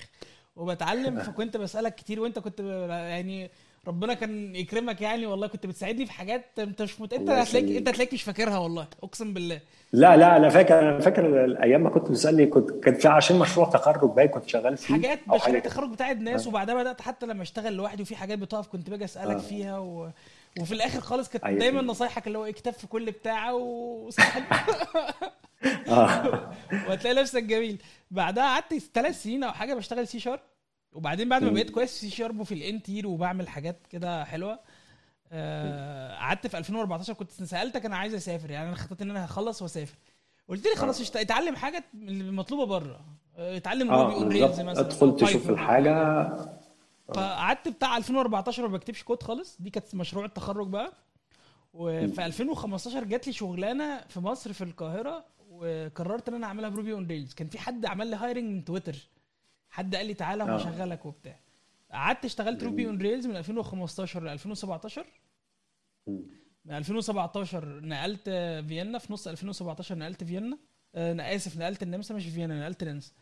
وبتعلم فكنت بسألك كتير وأنت كنت يعني ربنا كان يكرمك يعني والله كنت بتساعدني في حاجات انت مش مت... انت هتلاقيك. انت هتلاقيك مش فاكرها والله اقسم بالله لا لا أنا فاكر أنا فاكر الأيام ما كنت بتسألني كنت كان في عشان مشروع تخرج باين كنت شغال فيه حاجات مشاريع. التخرج بتاعت ناس آه. وبعدها بدأت حتى لما اشتغل لوحدي وفي حاجات بتقف كنت باجي أسألك آه. فيها و... وفي الآخر خالص كانت أيوة. دايما نصايحك اللي هو اكتب في كل بتاعة وسهل آه وهتلاقي نفسك جميل بعدها قعدت ثلاث سنين أو حاجة بشتغل سي شارب وبعدين بعد ما. بقيت كويس في سي شارب وفي الان تير وبعمل حاجات كده حلوة آه، قعدت في 2014 كنت سألتك أنا عايز أسافر يعني أنا خططت إن أنا هخلص وأسافر. قلت لي خلاص اشت- اتعلم حاجة من اللي مطلوبة بره. آه، اتعلم Ruby on Rails مثلا أدخل تشوف. الحاجة. فقعدت بتاع 2014 ما بكتبش كود خالص دي كانت مشروع التخرج بقى. وفي 2015 جات لي شغلانة في مصر في القاهرة وقررت إن أنا أعملها ب Ruby on Rails. كان في حد عمل لي hiring من تويتر. حد قال لي تعالى آه. وهشغلك وبتاع. قعدت اشتغلت Ruby on Rails من 2015 ل 2017 مم. من 2017 نقلت فيينا في نص 2017 نقلت فيينا. آه، أنا آسف نقلت النمسا مش فيينا نقلت نمسا.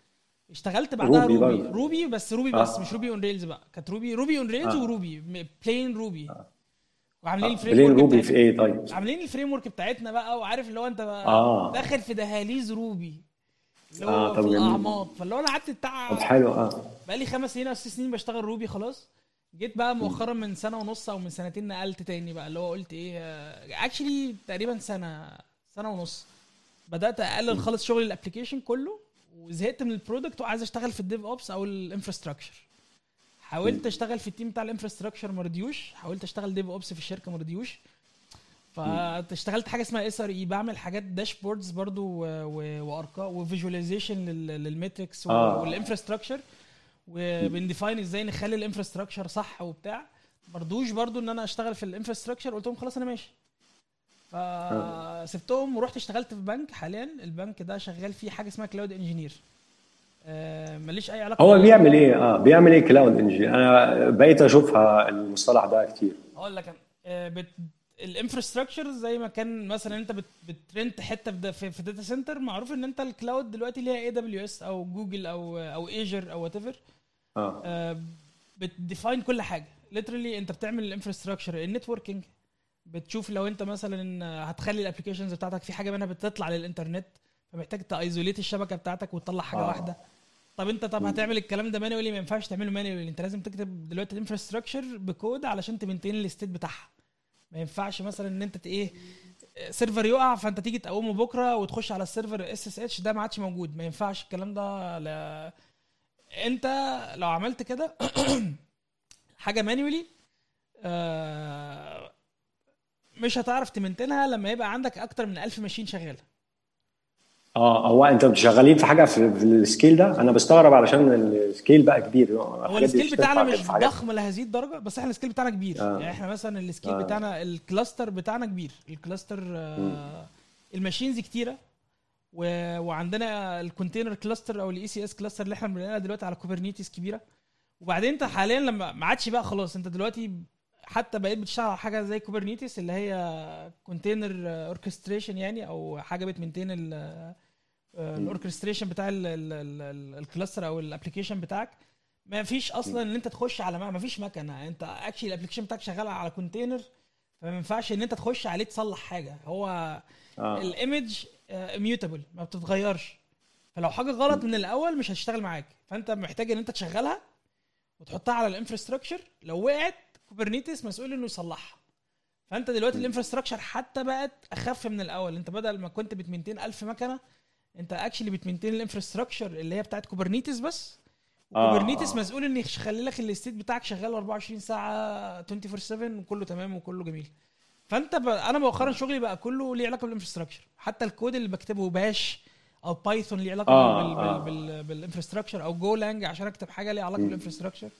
اشتغلت بعدها Ruby Ruby. Ruby بس Ruby بس آه. مش Ruby on Rails بقى. كانت Ruby Ruby on Rails آه. و Ruby. plain Ruby. وعاملين آه، ال frame plain work Ruby في بتاعتنا إيه؟ طيب. عاملين ال framework بتاعتنا بقى وعارف اللي هو انت بقى آه. داخل في دهاليز Ruby. آه، في طب جميل. الأعماق. فاللي هو أنا قعدت طب بتاع حلو آه. بقى لي خمس سنين أو ست سنين بشتغل روبي خلاص. جيت بقى مؤخرا من سنة ونص أو من سنتين نقلت تاني بقى اللي هو قلت إيه actually تقريبا سنة سنة ونص. بدأت أقلل خالص شغل ال application كله وزهقت من ال product وعايز أشتغل في ال DevOps أو ال infrastructure حاولت أشتغل في ال team بتاع ال infrastructure ما رضيوش حاولت أشتغل DevOps في الشركة ما رضيوش. فاشتغلت حاجة اسمها SRE بعمل حاجات dashboards برضو وأرقام و visualization لل metrics آه. وال infrastructure وبن define إزاي نخلي ال infrastructure صح وبتاع. مرضوش برضو إن أنا أشتغل في ال infrastructure قلت لهم خلاص أنا ماشي. فسبتهم ورحت اشتغلت في بنك حاليا. البنك ده شغال فيه حاجة اسمها cloud engineer ماليش أي علاقة هو بيعمل إيه؟ آه بيعمل إيه cloud engineer أنا بقيت أشوفها المصطلح ده كتير. أقول لك أنا. آه، بت... ال infrastructure زي ما كان مثلا أنت بت... بت rent حتة في, في, data center معروف إن أنت ال cloud دلوقتي ليها AWS أو جوجل أو أو Azure أو whatever آه بت define كل حاجة. literally أنت بتعمل ال infrastructure ال networking. بتشوف لو أنت مثلا هتخلي ال applications بتاعتك في حاجة منها بتطلع للإنترنت فمحتاج ت isolate الشبكة بتاعتك وتطلع حاجة آه. واحدة. طب أنت طب هتعمل الكلام ده مانوالي ما ينفعش تعمله manually أنت لازم تكتب دلوقتي ال infrastructure ب code علشان ت maintain ال state بتاعها. ما ينفعش مثلا إن أنت إيه server يقع فأنت تيجي تقومه بكرة وتخش على ال server SSH ده ما عادش موجود. ما ينفعش الكلام ده. لا. أنت لو عملت كده حاجة manually مش هتعرف ت maintain ها لما يبقى عندك أكتر من 1000 machine شغاله آه هو أنتوا شغالين في حاجة في, في ال scale ده؟ أنا بستغرب علشان ال scale بقى كبير. هو ال scale بتاعنا مش ضخم لهذه الدرجة بس إحنا ال scale بتاعنا كبير. آه. يعني إحنا مثلا ال scale آه. بتاعنا ال cluster بتاعنا كبير. ال cluster آه ال machines كتيرة. و... وعندنا ال container cluster أو ال ECS cluster اللي إحنا بنلاقيها دلوقتي على Kubernetes كبيرة. وبعدين انت حاليا لما ما عادش بقى خلاص. انت دلوقتي حتى بقيت بتشتغل على حاجة زي Kubernetes اللي هي container orchestration يعني أو حاجة بت maintain ال ال orchestration بتاع ال cluster أو ال application بتاعك. ما فيش أصلا إن أنت تخش على ما فيش مكنة. أنت actually ال application بتاعك شغال على container فما ينفعش إن أنت تخش عليه تصلح حاجة. هو آه. ال image immutable ما بتتغيرش. فلو حاجة غلط من الأول مش هتشتغل معاك. فأنت محتاج إن أنت تشغلها وتحطها على ال infrastructure لو وقعت Kubernetes مسؤول إنه يصلحها. فأنت دلوقتي ال infrastructure حتى بقت أخف من الأول. أنت بدل ما كنت بت maintain 1000 مكنة أنت actually بت maintain ال infrastructure اللي هي بتاعت Kubernetes بس. آه، Kubernetes آه. مسؤول ان يخلي لك ال state بتاعك شغال 24 ساعة 24 7 وكله تمام وكله جميل. فأنت ب... أنا مؤخرا شغلي بقى كله ليه علاقة بال infrastructure. حتى الكود اللي بكتبه Bash أو Python ليه علاقة آه، بال... آه. بال... بال... بال infrastructure أو Golang عشان أكتب حاجة ليها علاقة بال infrastructure.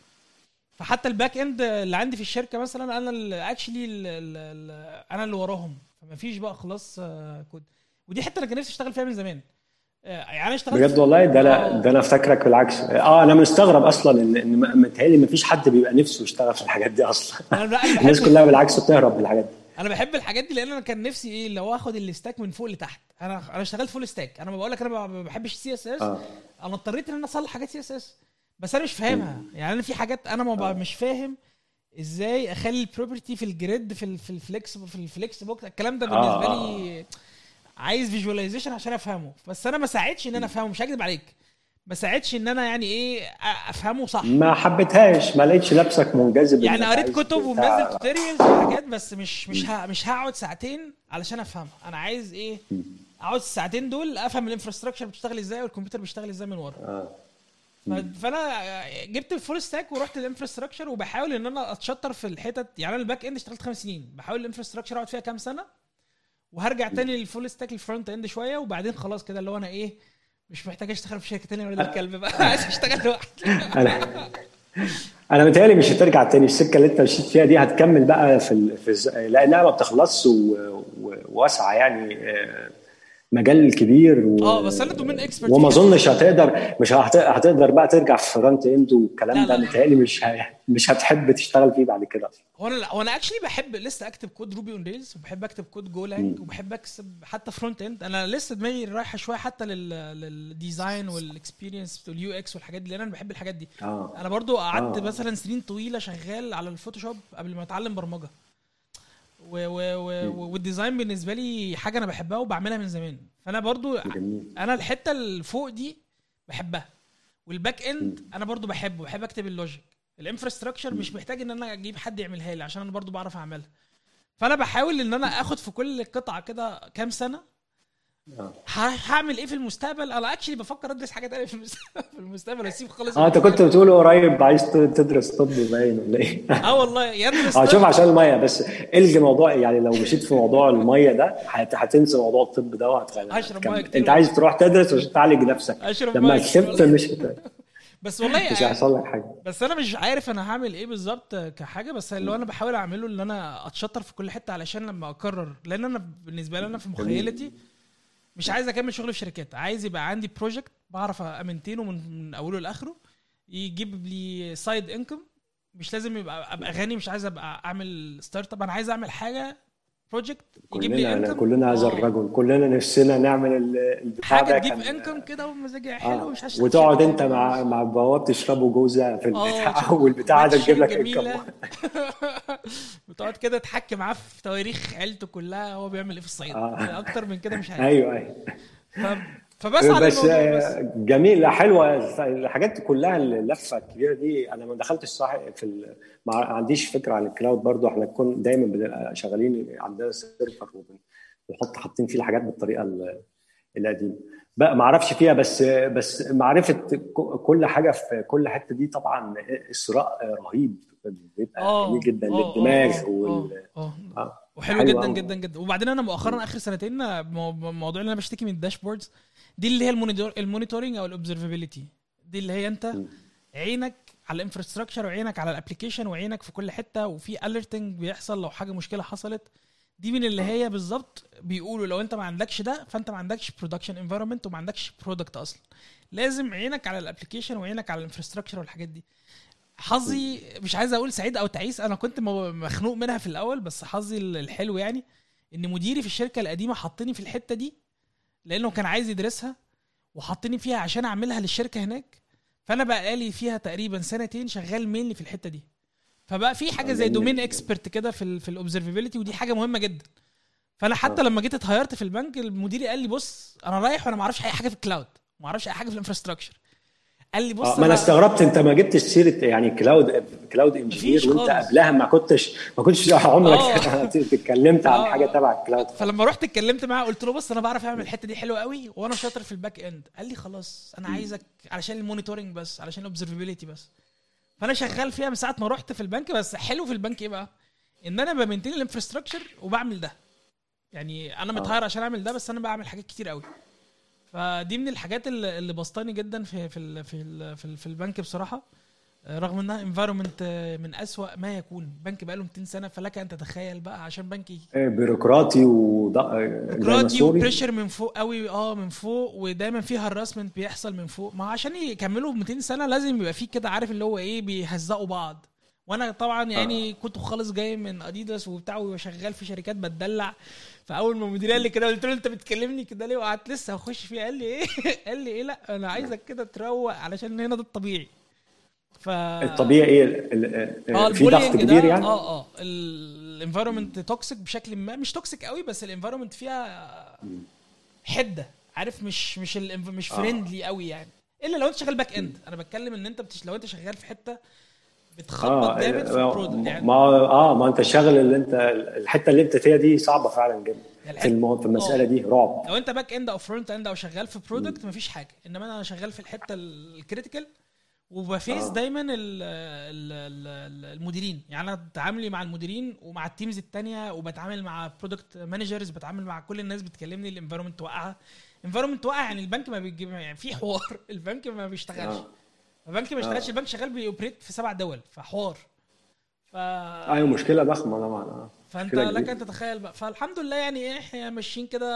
فحتى ال backend اللي عندي في الشركة مثلا أنا actually أنا اللي وراهم. فما فيش بقى خلاص آه، كود. ودي حتة أنا كان نفسي أشتغل فيها من زمان. آه، يعني اشتغلت بجد والله؟ ده آه. أنا ده أنا افتكرك بالعكس. آه أنا مستغرب أصلا إن إن متهيألي ما فيش حد بيبقى نفسه يشتغل في الحاجات دي أصلا. الناس كلها بالعكس بتهرب من الحاجات دي. أنا بحب الحاجات دي لأن أنا كان نفسي إيه لو آخد ال stack من فوق لتحت. أنا أنا اشتغلت full stack أنا بقول لك أنا ما بحبش ال CSS أنا اضطريت إن أنا أصلح حاجات CSS بس أنا مش فاهمها. يعني أنا في حاجات أنا ما بقى مش فاهم إزاي أخلي ال property في ال grid في ال- في ال flex في ال flexbox الكلام ده آه، بالنسبة آه. لي عايز visualization عشان أفهمه. بس أنا ما ساعدش إن أنا أفهمه مش هكذب عليك. ما ساعدش إن أنا يعني إيه أفهمه صح. ما حبيتهاش ما لقيتش نفسك منجذب يعني قريت كتب ومنزل tutorials وحاجات بس مش مش ها مش هقعد ساعتين علشان أفهمها. أنا عايز إيه؟ أقعد الساعتين دول أفهم ال infrastructure بتشتغل إزاي والكمبيوتر بيشتغل إزاي من ورا. ف- فأنا جبت ال full stack ورحت ال infrastructure وبحاول إن أنا أتشطر في الحتت. يعني أنا ال backend اشتغلت خمس سنين. بحاول ال infrastructure أقعد فيها كام سنة وهرجع تاني لل full stack ال frontend شوية وبعدين خلاص كده اللي هو أنا إيه مش محتاج أشتغل في شركة تانية ولا الكلب بقى. عايز أشتغل لوحدي. أنا أنا متهيألي مش هترجع تاني. السكة اللي أنت مشيت فيها دي هتكمل بقى في ال... في الز... لأنها ما بتخلصش و... و... واسعه يعني آه، مجال كبير و... آه بس أنا domain expert وما أظنش هتقدر مش هت... هتقدر بقى ترجع في front end والكلام لا، ده. متهيألي مش ه... مش هتحب تشتغل فيه بعد كده هو أنا هو أنا actually بحب لسه أكتب code Ruby on Rails وبحب أكتب code Golang وبحب اكتب حتى front end أنا لسه دماغي رايحة شوية حتى لل لل design وال experience وال UX والحاجات دي لأن أنا بحب الحاجات دي. آه. أنا برضو قعدت آه. مثلا سنين طويلة شغال على الفوتوشوب قبل ما أتعلم برمجة. و و و و- وال design بالنسبة لي حاجة أنا بحبها وبعملها من زمان. فأنا برضو جميل. أنا الحتة اللي فوق دي بحبها. وال back end أنا برضو بحبه بحب أكتب ال logic. ال infrastructure مش محتاج إن أنا أجيب حد يعملها لي عشان أنا برضو بعرف أعملها. فأنا بحاول إن أنا آخد في كل قطعة كده كام سنة هعمل إيه في المستقبل؟ أنا actually بفكر أدرس حاجة تانية في المستقبل. في المستقبل اسيب خالص آه أنت كنت بتقول قريب عايز تدرس طب باين ولا إيه؟ آه والله يدرس آه. شوف عشان المية بس إلغي موضوع يعني لو مشيت في موضوع المية ده هت- هتنسى موضوع الطب ده وهتخلي أشرب مية كتير أنت عايز تروح تدرس عشان تعالج نفسك. أشرب لما كسبت مش بس والله مش هيحصل لك حاجة. بس أنا مش عارف أنا هعمل إيه بالظبط كحاجة بس اللي أنا بحاول أعمله إن أنا أتشطر في كل حتة علشان لما أقرر لأن أنا بالنسبة لي أنا في مخيلتي مش عايز أكمل شغل في شركات عايز يبقى عندي بروجكت بعرف أمنتينه من, من أوله لآخره يجيب لي side income مش لازم يبقى أبقى غني مش عايز أبقى أعمل startup أنا عايز أعمل حاجة project يجيب لي income كلنا هذا الرجل كلنا نفسنا نعمل ال- البتاع حاجة تجيب income كده ومزاجي آه. حلو مش هشتغل وتقعد أنت مع مع بواب تشربوا جوزة في البتاع آه والبتاع ده تجيب لك. income وتقعد كده تحكي معاه في تواريخ عيلته كلها هو بيعمل إيه في الصعيد آه. أكتر من كده مش عارف أيوه أيوه. فبس على بس بس آه، جميل حلوة الحاجات كلها اللفه الكبيره دي أنا ما دخلتش صح في. ما عنديش فكرة عن ال cloud برضو إحنا كنا دايما بنبقى شغالين عندنا سيرفر وبنحط حاطين فيه الحاجات بالطريقة ال- القديمة بقى ما أعرفش فيها بس بس معرفة كل حاجة في كل حتة دي طبعا إثراء رهيب بيبقى آه جميل جدا آه، للدماغ آه، وال آه. وحلو حلو جدا أوي. جدا جدا وبعدين أنا مؤخرا آخر سنتين مو- موضوع اللي أنا بشتكي من ال dashboards دي اللي هي ال monitor ال monitoring أو ال observability دي اللي هي أنت. عينك على ال infrastructure وعينك على ال application وعينك في كل حتة وفي alerting بيحصل لو حاجة مشكلة حصلت. دي من اللي هي بالظبط بيقولوا لو انت ما عندكش ده فانت ما عندكش production environment وما عندكش product أصلا. لازم عينك على ال application وعينك على ال infrastructure والحاجات دي. حظي مش عايز أقول سعيد أو تعيس أنا كنت مخنوق منها في الأول بس حظي الحلو يعني إن مديري في الشركة القديمة حطني في الحتة دي لأنه كان عايز يدرسها وحطني فيها عشان أعملها للشركة هناك. فانا بقى لي فيها تقريبا سنتين شغال mainly في الحتة دي. فبقى في حاجة زي جميل. domain expert كده في ال في ال observability ودي حاجة مهمة جدا. فأنا حتى لما جيت ات hired ت في البنك المدير قال لي بص أنا رايح وأنا ما أعرفش أي حاجة في ال cloud ما أعرفش أي حاجة في ال infrastructure قال لي بص آه ما أنا استغربت أنت ما جبتش سيرة يعني cloud cloud engineer مفيش وانت. قبلها ما كنتش ما كنتش عمرك آه. اتكلمت عن آه. حاجة تبع ال cloud فلما رحت اتكلمت معاه قلت له بص أنا بعرف أعمل الحتة دي حلوة قوي وأنا شاطر في ال back end قال لي خلاص أنا عايزك علشان ال monitoring بس علشان ال observability بس. فأنا شغال فيها من ساعة ما رحت في البنك بس حلو في البنك إيه بقى؟ إن أنا ب maintain ال infrastructure وبعمل ده. يعني أنا مت hire عشان أعمل ده بس أنا بعمل حاجات كتير قوي. فدي من الحاجات اللي بسطاني جدا في في ال في ال في, ال في البنك بصراحة آه، رغم إنها environment من أسوأ ما يكون. بنك بقاله 200 سنة فلك أن تتخيل بقى عشان بنك إيه، بيروقراطي وض... بيروقراطي و pressure من فوق قوي آه من فوق ودايما في harassment بيحصل من فوق. ما عشان يكملوا 200 سنة لازم يبقى في كده عارف اللي هو إيه بيهزقوا بعض. وأنا طبعا يعني كنت خالص جاي من اديداس وبتاع وشغال في شركات بتدلع. فأول ما المدير قال لي كده قلت له أنت بتكلمني كده ليه؟ وقعدت لسه هخش فيه. قال لي إيه؟ قال لي إيه؟ لأ أنا عايزك كده تروق علشان هنا ده الطبيعي. ف الطبيعي إيه؟ ال- آه في ضغط كبير يعني؟ آه آه. ال environment toxic بشكل ما مش toxic قوي بس ال environment فيها حدة. عارف؟ مش مش ال مش آه. friendly قوي يعني. إلا لو أنت شغال back end أنا بتكلم إن أنت بتش... لو أنت شغال في حتة بتخبط جامد في ما ال product يعني. ما آه ما أنت الشغل اللي انت الحتة اللي أنت فيها دي صعبة فعلا جدا الحتة- في المو... في المسألة آه. دي رعب. لو أنت back end أو front end أو شغال في product مفيش حاجة. إنما أنا شغال في الحتة ال critical وب face آه. دايما ال ال ال المديرين. يعني أنا تعاملي مع المديرين ومع ال teams التانية وبتعامل مع product managers بتعامل مع كل الناس بتكلمني ال environment واقعة. environment واقع يعني البنك ما بيجيب يعني في حوار. البنك ما بيشتغلش. آه. البنك ما بيشتغلش آه. البنك شغال بي operate في سبع دول فحوار ف أيوه مشكلة ضخمة طبعا آه. فأنت لك. أن تتخيل بقى فالحمد لله يعني إيه إحنا ماشيين كده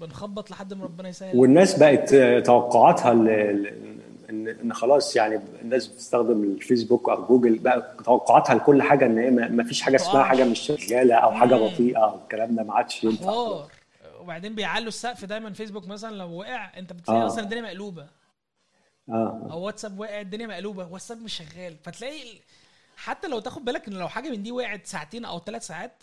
بنخبط لحد ما ربنا يسهل والناس بقت آه، توقعاتها ان ان خلاص يعني الناس بتستخدم الفيسبوك أو جوجل بقى توقعاتها لكل حاجة إن هي ما ما فيش حاجة اسمها. حاجة مش شغالة أو حاجة. بطيئة أو الكلام ده ما عادش ينفع وبعدين بيعلوا السقف دايما فيسبوك مثلا لو وقع أنت بتلاقي آه. أصلا الدنيا مقلوبة آه. أو واتساب وقع الدنيا مقلوبة واتساب مش شغال. فتلاقي حتى لو تاخد بالك إن لو حاجة من دي وقعت ساعتين أو ثلاث ساعات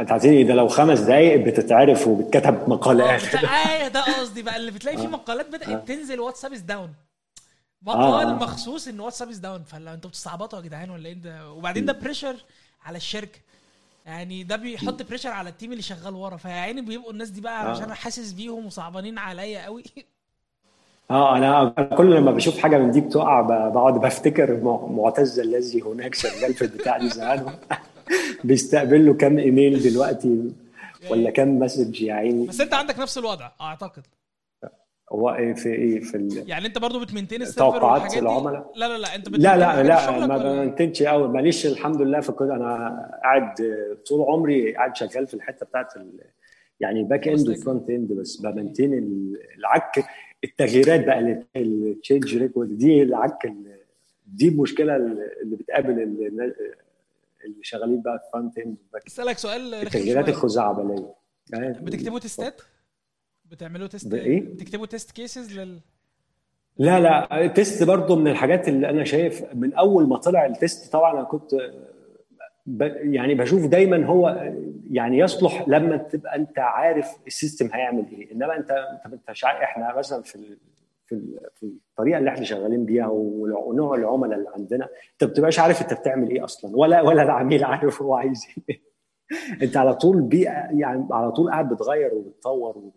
انت عارفين ده لو خمس دقائق بتتعرف وبتكتب مقالات بتلاقي آه ده قصدي بقى. اللي بتلاقي في آه. مقالات بدات آه. تنزل واتساب is down آه، مقال آه. مخصوص إن واتساب is down فلا أنتوا بتستعبطوا يا جدعان ولا إيه؟ ده وبعدين ده pressure على الشركة. يعني ده بيحط pressure على ال team اللي شغال ورا. فيا عيني بيبقوا الناس دي بقى آه. عشان أنا حاسس بيهم وصعبانين عليا قوي. آه أنا كل لما بشوف حاجة من دي بتقع بقعد بفتكر مع- معتز الذي هناك شغال في البتاع دي زمان. بيستقبل له كام إيميل دلوقتي ولا كام مسج يا عيني. بس أنت عندك نفس الوضع أعتقد. هو إيه في إيه في ال... يعني أنت برضو بتمنتين السيرفر توقعات العملاء؟ لا لا لا أنت لا لا لا ما بنتجش قوي ماليش الحمد لله في كل أنا قاعد طول عمري قاعد شغال في الحتة بتاعت ال... يعني باك اند. وفرونت اند بس. بمنتين ال- العك التغييرات بقى التشينج ريكورد دي العك ال- دي المشكلة اللي بتقابل ال- اللي شغالين بقى في front end أسألك سؤال التغييرات. الخزعبلية. بتكتبوا test ات بتعملوا test بإيه؟ بتكتبوا test cases لل لا لا test برضو من الحاجات اللي أنا شايف من أول ما طلع ال test طبعا أنا كنت يعني بشوف دايما هو يعني يصلح لما تبقى أنت عارف ال system هيعمل إيه. إنما أنت أنت مش إحنا مثلا في ال في في الطريقة اللي إحنا شغالين بيها ونوع العملاء اللي عندنا أنت ما بتبقاش عارف أنت بتعمل إيه أصلا. ولا ولا العميل عارف هو عايز إيه. أنت على طول بـ إيه يعني على طول قاعد بتغير وبتطور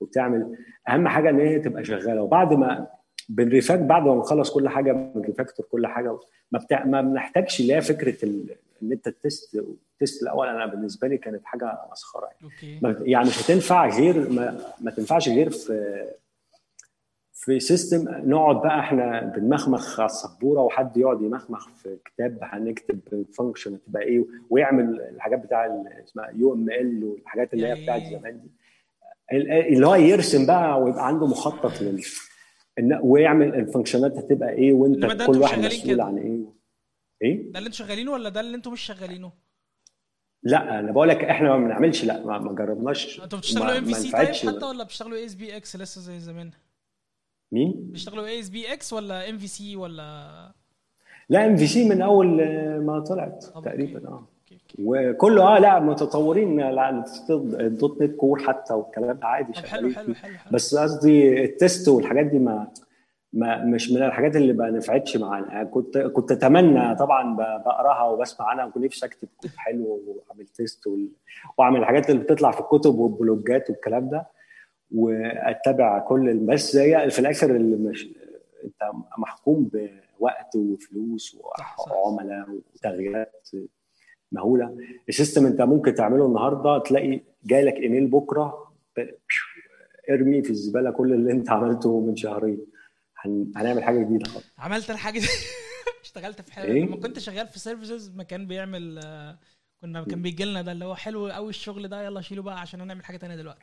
وبتعمل. أهم حاجة إن هي تبقى شغالة. وبعد ما بن refac بعد ما نخلص كل حاجة بن refactor كل حاجة. ما, بتاع ما بنحتاجش لا فكرة ال... إن أنت ال test ال test الأول. أنا بالنسبة لي كانت حاجة مسخرة يعني. أوكي. ما- يعني مش هتنفع غير ما, ما تنفعش غير في في system نقعد بقى إحنا بنمخمخ على السبورة وحد يقعد يمخمخ في كتاب هنكتب ال function هتبقى إيه ويعمل الحاجات بتاع اسمها UML والحاجات اللي هي بتاعت زمان دي. ال- اللي هو يرسم بقى ويبقى عنده مخطط لل إن- ويعمل ال function ات هتبقى إيه وأنت كل واحد مسؤول. عن إيه إيه ده اللي أنتوا شغالينه ولا ده اللي أنتوا مش شغالينه؟ لا أنا بقول لك إحنا ما بنعملش لا ما, ما جربناش أنتوا بتشتغلوا MVC طيب. حتى ولا بتشتغلوا ASPX لسه زي زمان؟ مين؟ بتشتغلوا ASPX ولا MVC ولا لا MVC من أول ما طلعت تقريبا. آه. وكله آه لا متطورين ال .NET Core حتى والكلام ده عادي طب حلو حلو. حلو بس قصدي ال test والحاجات دي ما ما مش من الحاجات اللي ما نفعتش معانا كنت كنت أتمنى طبعا بقراها وبسمع عنها وكنت نفسي أكتب كود حلو وأعمل test وال- وأعمل الحاجات اللي بتطلع في الكتب وال blog ات والكلام ده وأتبع كل بس هي في الآخر اللي مش أنت محكوم بوقت وفلوس. وعملاء وتغييرات مهوله. ال system انت ممكن تعمله النهارده تلاقي جاي لك ايميل بكره ارمي في الزباله كل اللي انت عملته من شهرين. هن... هنعمل حاجة جديدة خالص. عملت الحاجة دي؟ اشتغلت في حاجة. إيه؟ لما كنت شغال في services مكان بيعمل آه، كنا كان بيجي لنا ده اللي هو حلو قوي الشغل ده يلا شيله بقى عشان هنعمل حاجة تانية دلوقتي.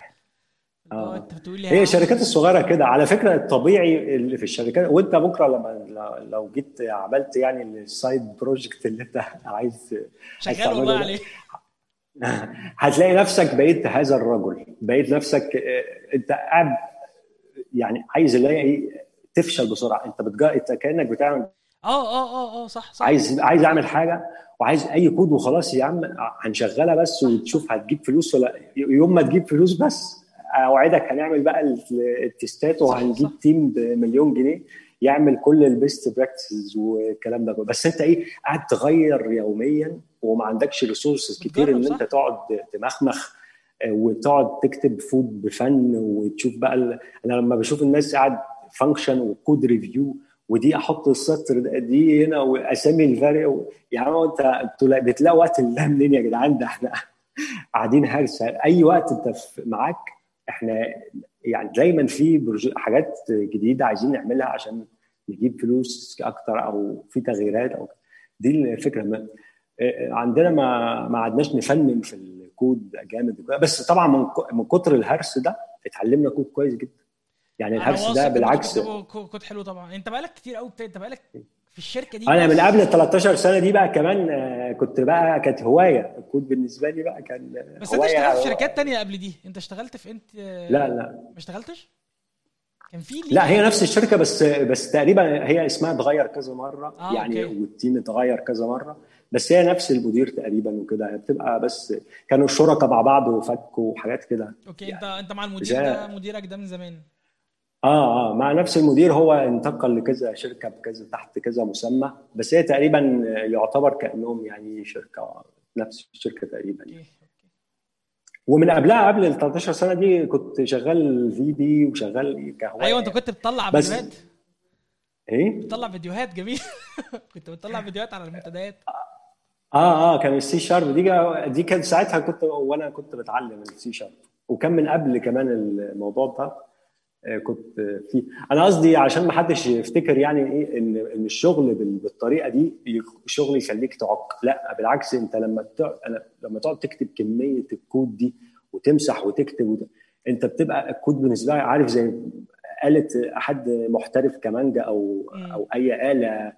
آه. انت بتقول لي هي الشركات الصغيرة كده على فكرة الطبيعي اللي في الشركات وانت بكرة لما لو- جيت عملت يعني ال side project اللي انت عايز شغال والله عليه. هتلاقي نفسك بقيت هذا الرجل بقيت نفسك آه، انت قاعد يعني عايز اللي هي إيه تفشل بسرعة. انت بتجا انت كأنك بتعمل آه آه آه آه صح صح. عايز عايز اعمل حاجة وعايز اي كود وخلاص يا عم هنشغلها بس وتشوف هتجيب فلوس ولا يوم ما تجيب فلوس بس. أوعدك هنعمل بقى ال test ات وهنجيب صح. team بمليون جنيه يعمل كل ال best practices والكلام ده. بس أنت إيه قاعد تغير يوميا وما عندكش resources كتير إن. أنت تقعد تمخمخ آه، وتقعد تكتب فود بفن وتشوف بقى ال... أنا لما بشوف الناس قاعد function و code review ودي أحط السطر دي هنا وأسامي ال vars يا عم أنت أنتوا بتلاقوا وقت الله منين يا جدعان ده إحنا قاعدين هرسة أي وقت أنت معاك إحنا يعني دايما في حاجات جديدة عايزين نعملها عشان نجيب فلوس أكتر أو في تغييرات أو دي الفكرة. ما آه، عندنا ما ما عدناش نفنن في الكود جامد. بس طبعا من كتر الهرس ده اتعلمنا كود كويس جدا. يعني الهرس ده بالعكس كود حلو طبعا. أنت بقالك كتير قوي أنت بقالك في الشركة دي أنا. من قبل ال 13 سنة دي بقى كمان آه، كنت بقى كانت هواية. الكود بالنسبة لي بقى كان آه، بس أنت اشتغلت في شركات تانية قبل دي؟ أنت اشتغلت في انت لا لا. ما اشتغلتش؟ كان في لا هي نفس الشركة بس بس تقريبا هي اسمها اتغير كذا مرة. آه، يعني أوكي. وال team اتغير كذا مرة. بس هي نفس المدير تقريبا وكده. هي بتبقى بس كانوا الشركاء مع بعض وفكوا وحاجات كده. أوكي. انت أنت مع المدير ده مديرك ده من زمان. آه آه مع نفس المدير هو انتقل لكذا شركة بكذا تحت كذا مسمى بس هي تقريبا يعتبر كأنهم يعني شركة نفس الشركة تقريبا أوكي أوكي. ومن قبلها قبل ال 13 سنة دي كنت شغال في دي وشغال كهواية. أيوه أنت كنت بتطلع بس- فيديوهات. إيه؟ بتطلع فيديوهات جميل. كنت بتطلع فيديوهات على المنتديات. آه آه كان السي شارب دي دي كان ساعتها كنت وأنا كنت بتعلم السي شارب وكان من قبل كمان الموضوع ده. كنت فيه. أنا قصدي عشان ما حدش يفتكر يعني إيه ان إن الشغل بال- بالطريقة دي الشغل يخليك تعك. لا بالعكس أنت لما لما تقعد تكتب كمية الكود دي وتمسح وتكتب وت... أنت بتبقى الكود بالنسبة لك عارف زي آلة حد محترف كمانجا أو. أو أي آلة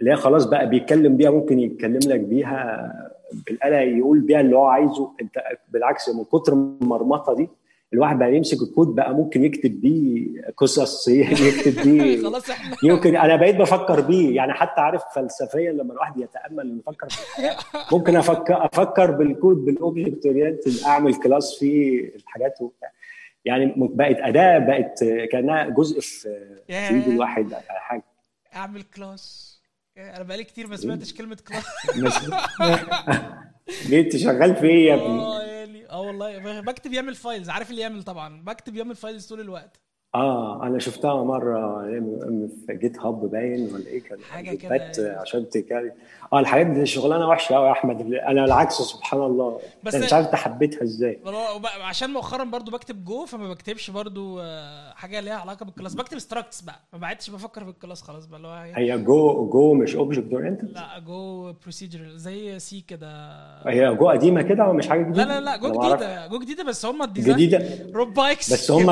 اللي هي خلاص بقى بيتكلم بيها ممكن يتكلم لك بيها بالآلة يقول بيها اللي هو عايزه. أنت بالعكس من كتر المرمطة دي الواحد بقى يمسك الكود بقى ممكن يكتب بيه قصص يكتب بيه خلاص إحنا. يمكن أنا بقيت بفكر بيه يعني حتى عارف فلسفيا لما الواحد يتأمل يفكر في الحياة ممكن أفكر أفكر بال code بال object oriented أعمل class فيه الحاجات وبتاع يعني بقت أداة بقت كأنها جزء في في إيد الواحد يعني حاجة. أعمل class أنا بقالي كتير ما سمعتش كلمة class ليه أنت شغال في إيه يا ابني؟ آه والله بكتب YAML files عارف ال YAML طبعا بكتب YAML files طول الوقت. آه أنا شفتها مرة في GitHub باين ولا إيه كان جيتات كده. عشان تكاري آه الحاجات دي شغلانة وحشة قوي يا أحمد. أنا العكس سبحان الله. بس- بس مش عارف أنت حبيتها إزاي. عشان مؤخرا برضو بكتب جو فما بكتبش برضو آه، حاجة ليها علاقة بال class. بكتب structs بقى. ما بعدتش بفكر في ال class خلاص بقى اللي هو هي- هي Go Go مش object oriented لا Go procedural زي C كده. هي جو قديمة كده ومش حاجة لا جديدة؟ لا لا جو ما أعرف. جديدة. Go جديدة بس هم ال design جديدة. Rob Pike بس هم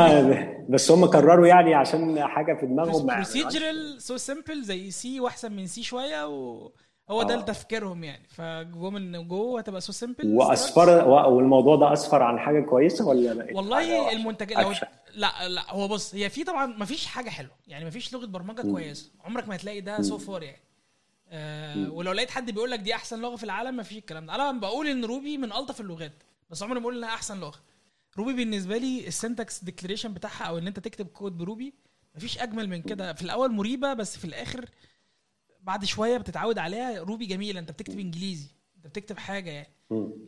بس هم قرروا يعني عشان حاجة في دماغهم. procedural so simple زي C واحسن من C شوية وهو ده آه. تفكيرهم يعني. ف Go من Go هتبقى so simple واصفر والموضوع ده أسفر عن حاجة كويسة ولا حاجة والله؟ المنتج لو. لا لا هو بص هي في طبعا ما فيش حاجة حلوة يعني ما فيش لغة برمجة كويسه عمرك ما هتلاقي ده so far يعني. آه ولو لقيت حد بيقول لك دي أحسن لغة في العالم ما فيش الكلام ده. أنا بقول إن Ruby من ألطف اللغات بس عمري ما بقول إنها أحسن لغة. Ruby بالنسبة لي ال syntax declaration بتاعها أو إن أنت تكتب code ب Ruby مفيش أجمل من كده. في الأول مريبة بس في الآخر بعد شوية بتتعود عليها Ruby جميلة. أنت بتكتب إنجليزي أنت بتكتب حاجة يعني.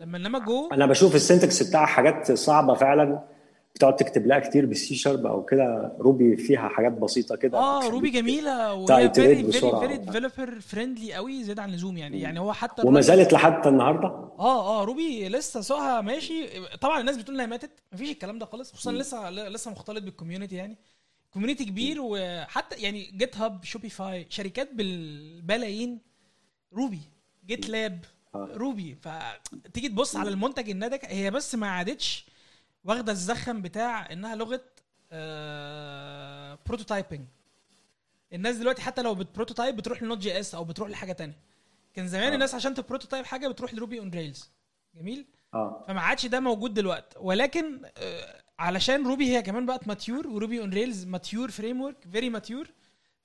لما إنما جو أنا بشوف ال syntax بتاعها حاجات صعبة فعلا. بتقعد تكتب لها كتير بالسي شارب أو كده Ruby فيها حاجات بسيطة كده. آه Ruby جميلة وهي very very developer friendly قوي زيادة عن اللزوم يعني. يعني هو حتى وما زالت لحد النهارده؟ آه آه Ruby لسه سوقها ماشي. طبعا الناس بتقول إنها ماتت. مفيش الكلام ده خالص. خصوصا لسه لسه مختلط بال community يعني. community كبير وحتى يعني GitHub Shopify شركات بالبلايين Ruby GitLab آه. Ruby. فتيجي تبص على المنتج الناتج هي بس ما عادتش واخدة الزخم بتاع إنها لغة prototyping الناس دلوقتي حتى لو بت prototype بتروح ل Node JS أو بتروح لحاجة تانية. كان زمان آه. الناس عشان ت prototype حاجة بتروح ل Ruby on Rails. جميل؟ آه. فما عادش ده موجود دلوقتي ولكن آه، علشان Ruby هي كمان بقت mature و Ruby on Rails mature framework very mature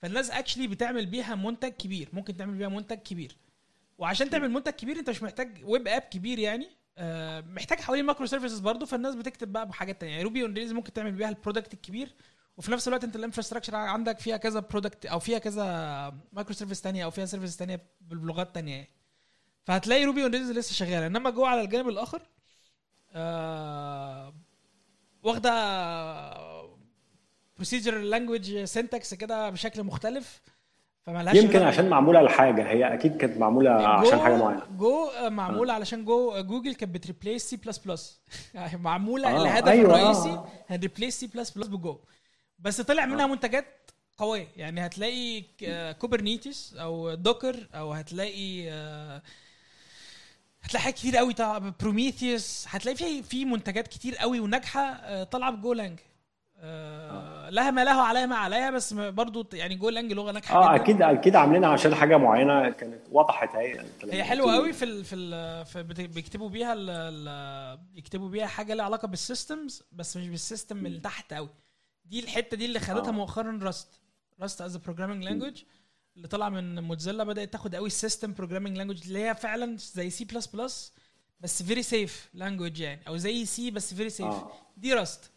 فالناس actually بتعمل بيها منتج كبير. ممكن تعمل بيها منتج كبير. وعشان تعمل منتج كبير أنت مش محتاج web app كبير يعني. آه، محتاج حوالين microservices برضه فالناس بتكتب بقى بحاجات تانية. يعني Ruby on Rails ممكن تعمل بيها ال product الكبير وفي نفس الوقت انت ال infrastructure عندك فيها كذا product أو فيها كذا microservice تانية أو فيها service تانية بلغات تانية. فهتلاقي Ruby on Rails لسه شغالة. إنما جوه على الجانب الآخر آه واخدة procedure language syntax كده بشكل مختلف. فمالهاش يمكن عشان معمولة لحاجة هي أكيد كانت معمولة عشان جو- حاجة معينة. جو آه، معمول علشان Go Google كانت بت replace C++. معمولة آه، الهدف أيوة، الرئيسي آه. هن replace C++ ب Go. بس طلع منها منتجات قوية. يعني هتلاقي ك- Kubernetes أو Docker أو هتلاقي آه، هتلاقي حاجات كتير قوي Prometheus هتلاقي في في منتجات كتير قوي وناجحة آه، طالعة ب Golang آه، لها ما له عليها ما عليها بس برضو يعني Golang لغه ناجحة آه. أكيد أكيد عاملينها عشان حاجة معينة كانت وضحت هي لما هي قلت حلوة. قوي في ال في, ال في بيكتبوا بيها ال ال يكتبوا بيها حاجة لها علاقة بال systems بس مش بال system من تحت قوي دي الحتة دي اللي خدتها آه. مؤخرا Rust Rust as programming language اللي طلع من Mozilla بدأت تاخد قوي ال system programming language اللي هي فعلا زي سي بلس بلس بس very safe language يعني أو زي C بس very safe آه. دي Rust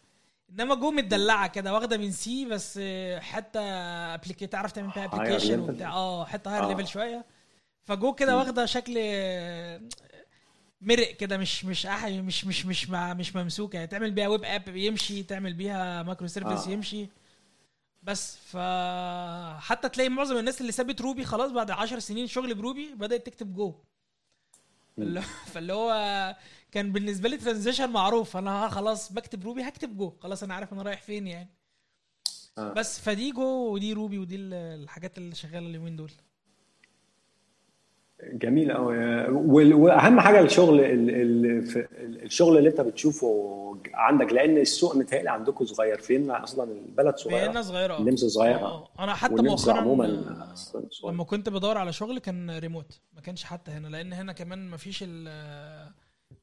انما جو متدلعة كده واخدة من C بس حتى appli تعرف تعمل بيها application. وبتاع. آه حتى higher آه. level شوية. فجو كده واخدة شكل مرق كده مش مش أح- مش مش مش مع مش ممسوكة. يعني تعمل بيها web app يمشي تعمل بيها microservice آه. يمشي. بس ف حتى تلاقي معظم الناس اللي سابت Ruby خلاص بعد 10 سنين شغل ب Ruby بدأت تكتب جو. فاللي هو كان بالنسبة لي transition معروف. أنا خلاص بكتب Ruby هكتب Go. خلاص أنا عارف أنا رايح فين يعني. آه. بس فدي Go ودي Ruby ودي ال- الحاجات اللي شغالة اليومين دول. جميل قوي وأهم حاجة الشغل الشغل اللي أنت بتشوفه عندك لأن السوق متهيألي عندكم صغير. فين أصلا؟ البلد صغيرة. صغيرة. النمسا صغيرة. آه، آه. أنا حتى مؤخرا عموما. لما كنت بدور على شغل كان ريموت ما كانش حتى هنا لأن هنا كمان ما فيش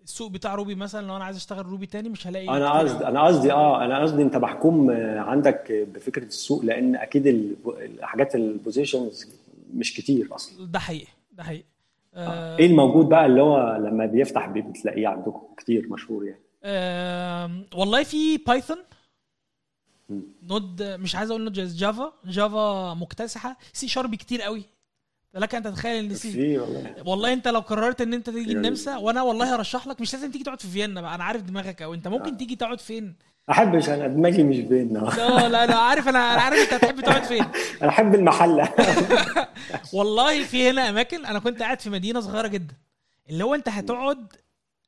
السوق بتاع Ruby مثلا لو أنا عايز أشتغل Ruby تاني مش هلاقي أنا قصدي. أنا قصدي آه أنا قصدي أنت محكوم آه، عندك بفكرة السوق لأن أكيد ال- الحاجات ال positions مش كتير أصلا. ده حقيقي ده حقيقي. آه، إيه الموجود بقى اللي هو لما بيفتح بي- بتلاقيه عندكم كتير مشهور يعني؟ آم، والله في Python. Node مش عايز أقول Node Java. Java مكتسحة. سي شارب كتير قوي. لك أن تتخيل إن C. والله. والله أنت لو قررت إن أنت تيجي يعني- النمسا وأنا والله هرشح لك مش لازم تيجي تقعد في فيينا بقى أنا عارف دماغك أو أنت ممكن آه. تيجي تقعد فين؟ احبش أنا دماغي مش بيننا لا لا أنا عارف أنا أنا عارف أنت هتحب تقعد فين. أنا أحب المحله والله في هنا أماكن أنا كنت قاعد في مدينة صغيرة جدا. اللي هو أنت هتقعد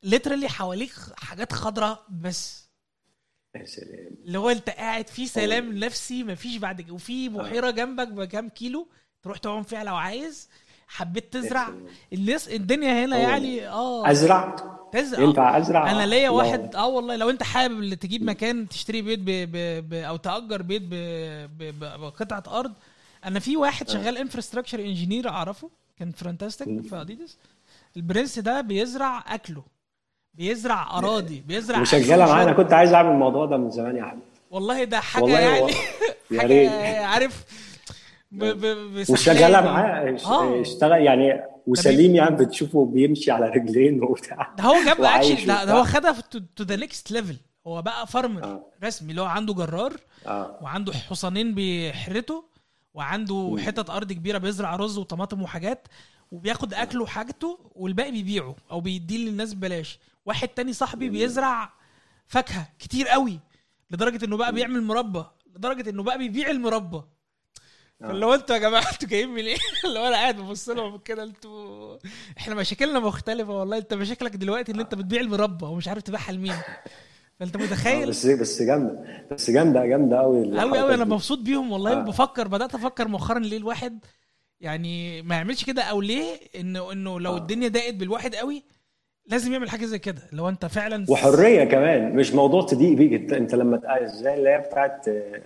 ليترالي حواليك حاجات خضراء بس. يا سلام. اللي هو أنت قاعد في سلام نفسي مفيش بعد وفي بحيرة جنبك بكام كيلو. تروح تعوم فيها لو عايز. حبيت تزرع. سلام. الناس الدنيا هنا أوه. يعني آه. أزرع؟ تزرع ينفع أزرع؟ أنا ليا. واحد آه والله لو أنت حابب اللي تجيب مكان تشتري بيت ب... ب... ب... أو تأجر بيت ب... ب... ب... بقطعة أرض. أنا في واحد شغال infrastructure engineer أعرفه كان fantastic في اديداس البرنس ده بيزرع أكله بيزرع أراضي بيزرع وشغاله معايا. أنا. كنت عايز أعمل الموضوع ده من زمان يا حبيبي. والله ده حاجة والله يعني حاجة عارف. وشغالة دي. معاه اش- آه. اشتغل يعني وسليم يعني بتشوفه بيمشي على رجلين وبتاع ده هو جاب actually ده, ده. هو خدها to the next level هو بقى فارمر آه. رسمي اللي هو عنده جرار آه وعنده حصانين بيحرته وعنده. حتت أرض كبيرة بيزرع رز وطماطم وحاجات وبياخد أكله وحاجته والباقي بيبيعه أو بيديه للناس ببلاش واحد تاني صاحبي. بيزرع فاكهة كتير قوي لدرجة إنه بقى بيعمل مربى لدرجة إنه بقى بيبيع المربى آه. فاللي هو أنتوا يا جماعة أنتوا جايين من إيه؟ اللي هو أنا قاعد ببص لهم كده أنتوا إحنا مشاكلنا مختلفة والله. انت مشاكلك دلوقتي إن انت بتبيع المربى ومش عارف تبيعها لمين. فأنت آه، متخيل بس بس جامدة بس جامدة جامدة قوي قوي قوي أنا مبسوط بيهم والله. آه. وبفكر بدأت أفكر مؤخرا ليه الواحد يعني ما يعملش كده أو ليه إنه إنه لو آه. الدنيا ضاقت بالواحد قوي لازم يعمل حاجة زي كده. لو أنت فعلا وحرية كمان مش موضوع تضيق بيك. أنت, لما زي اللي هي بتاعت آه،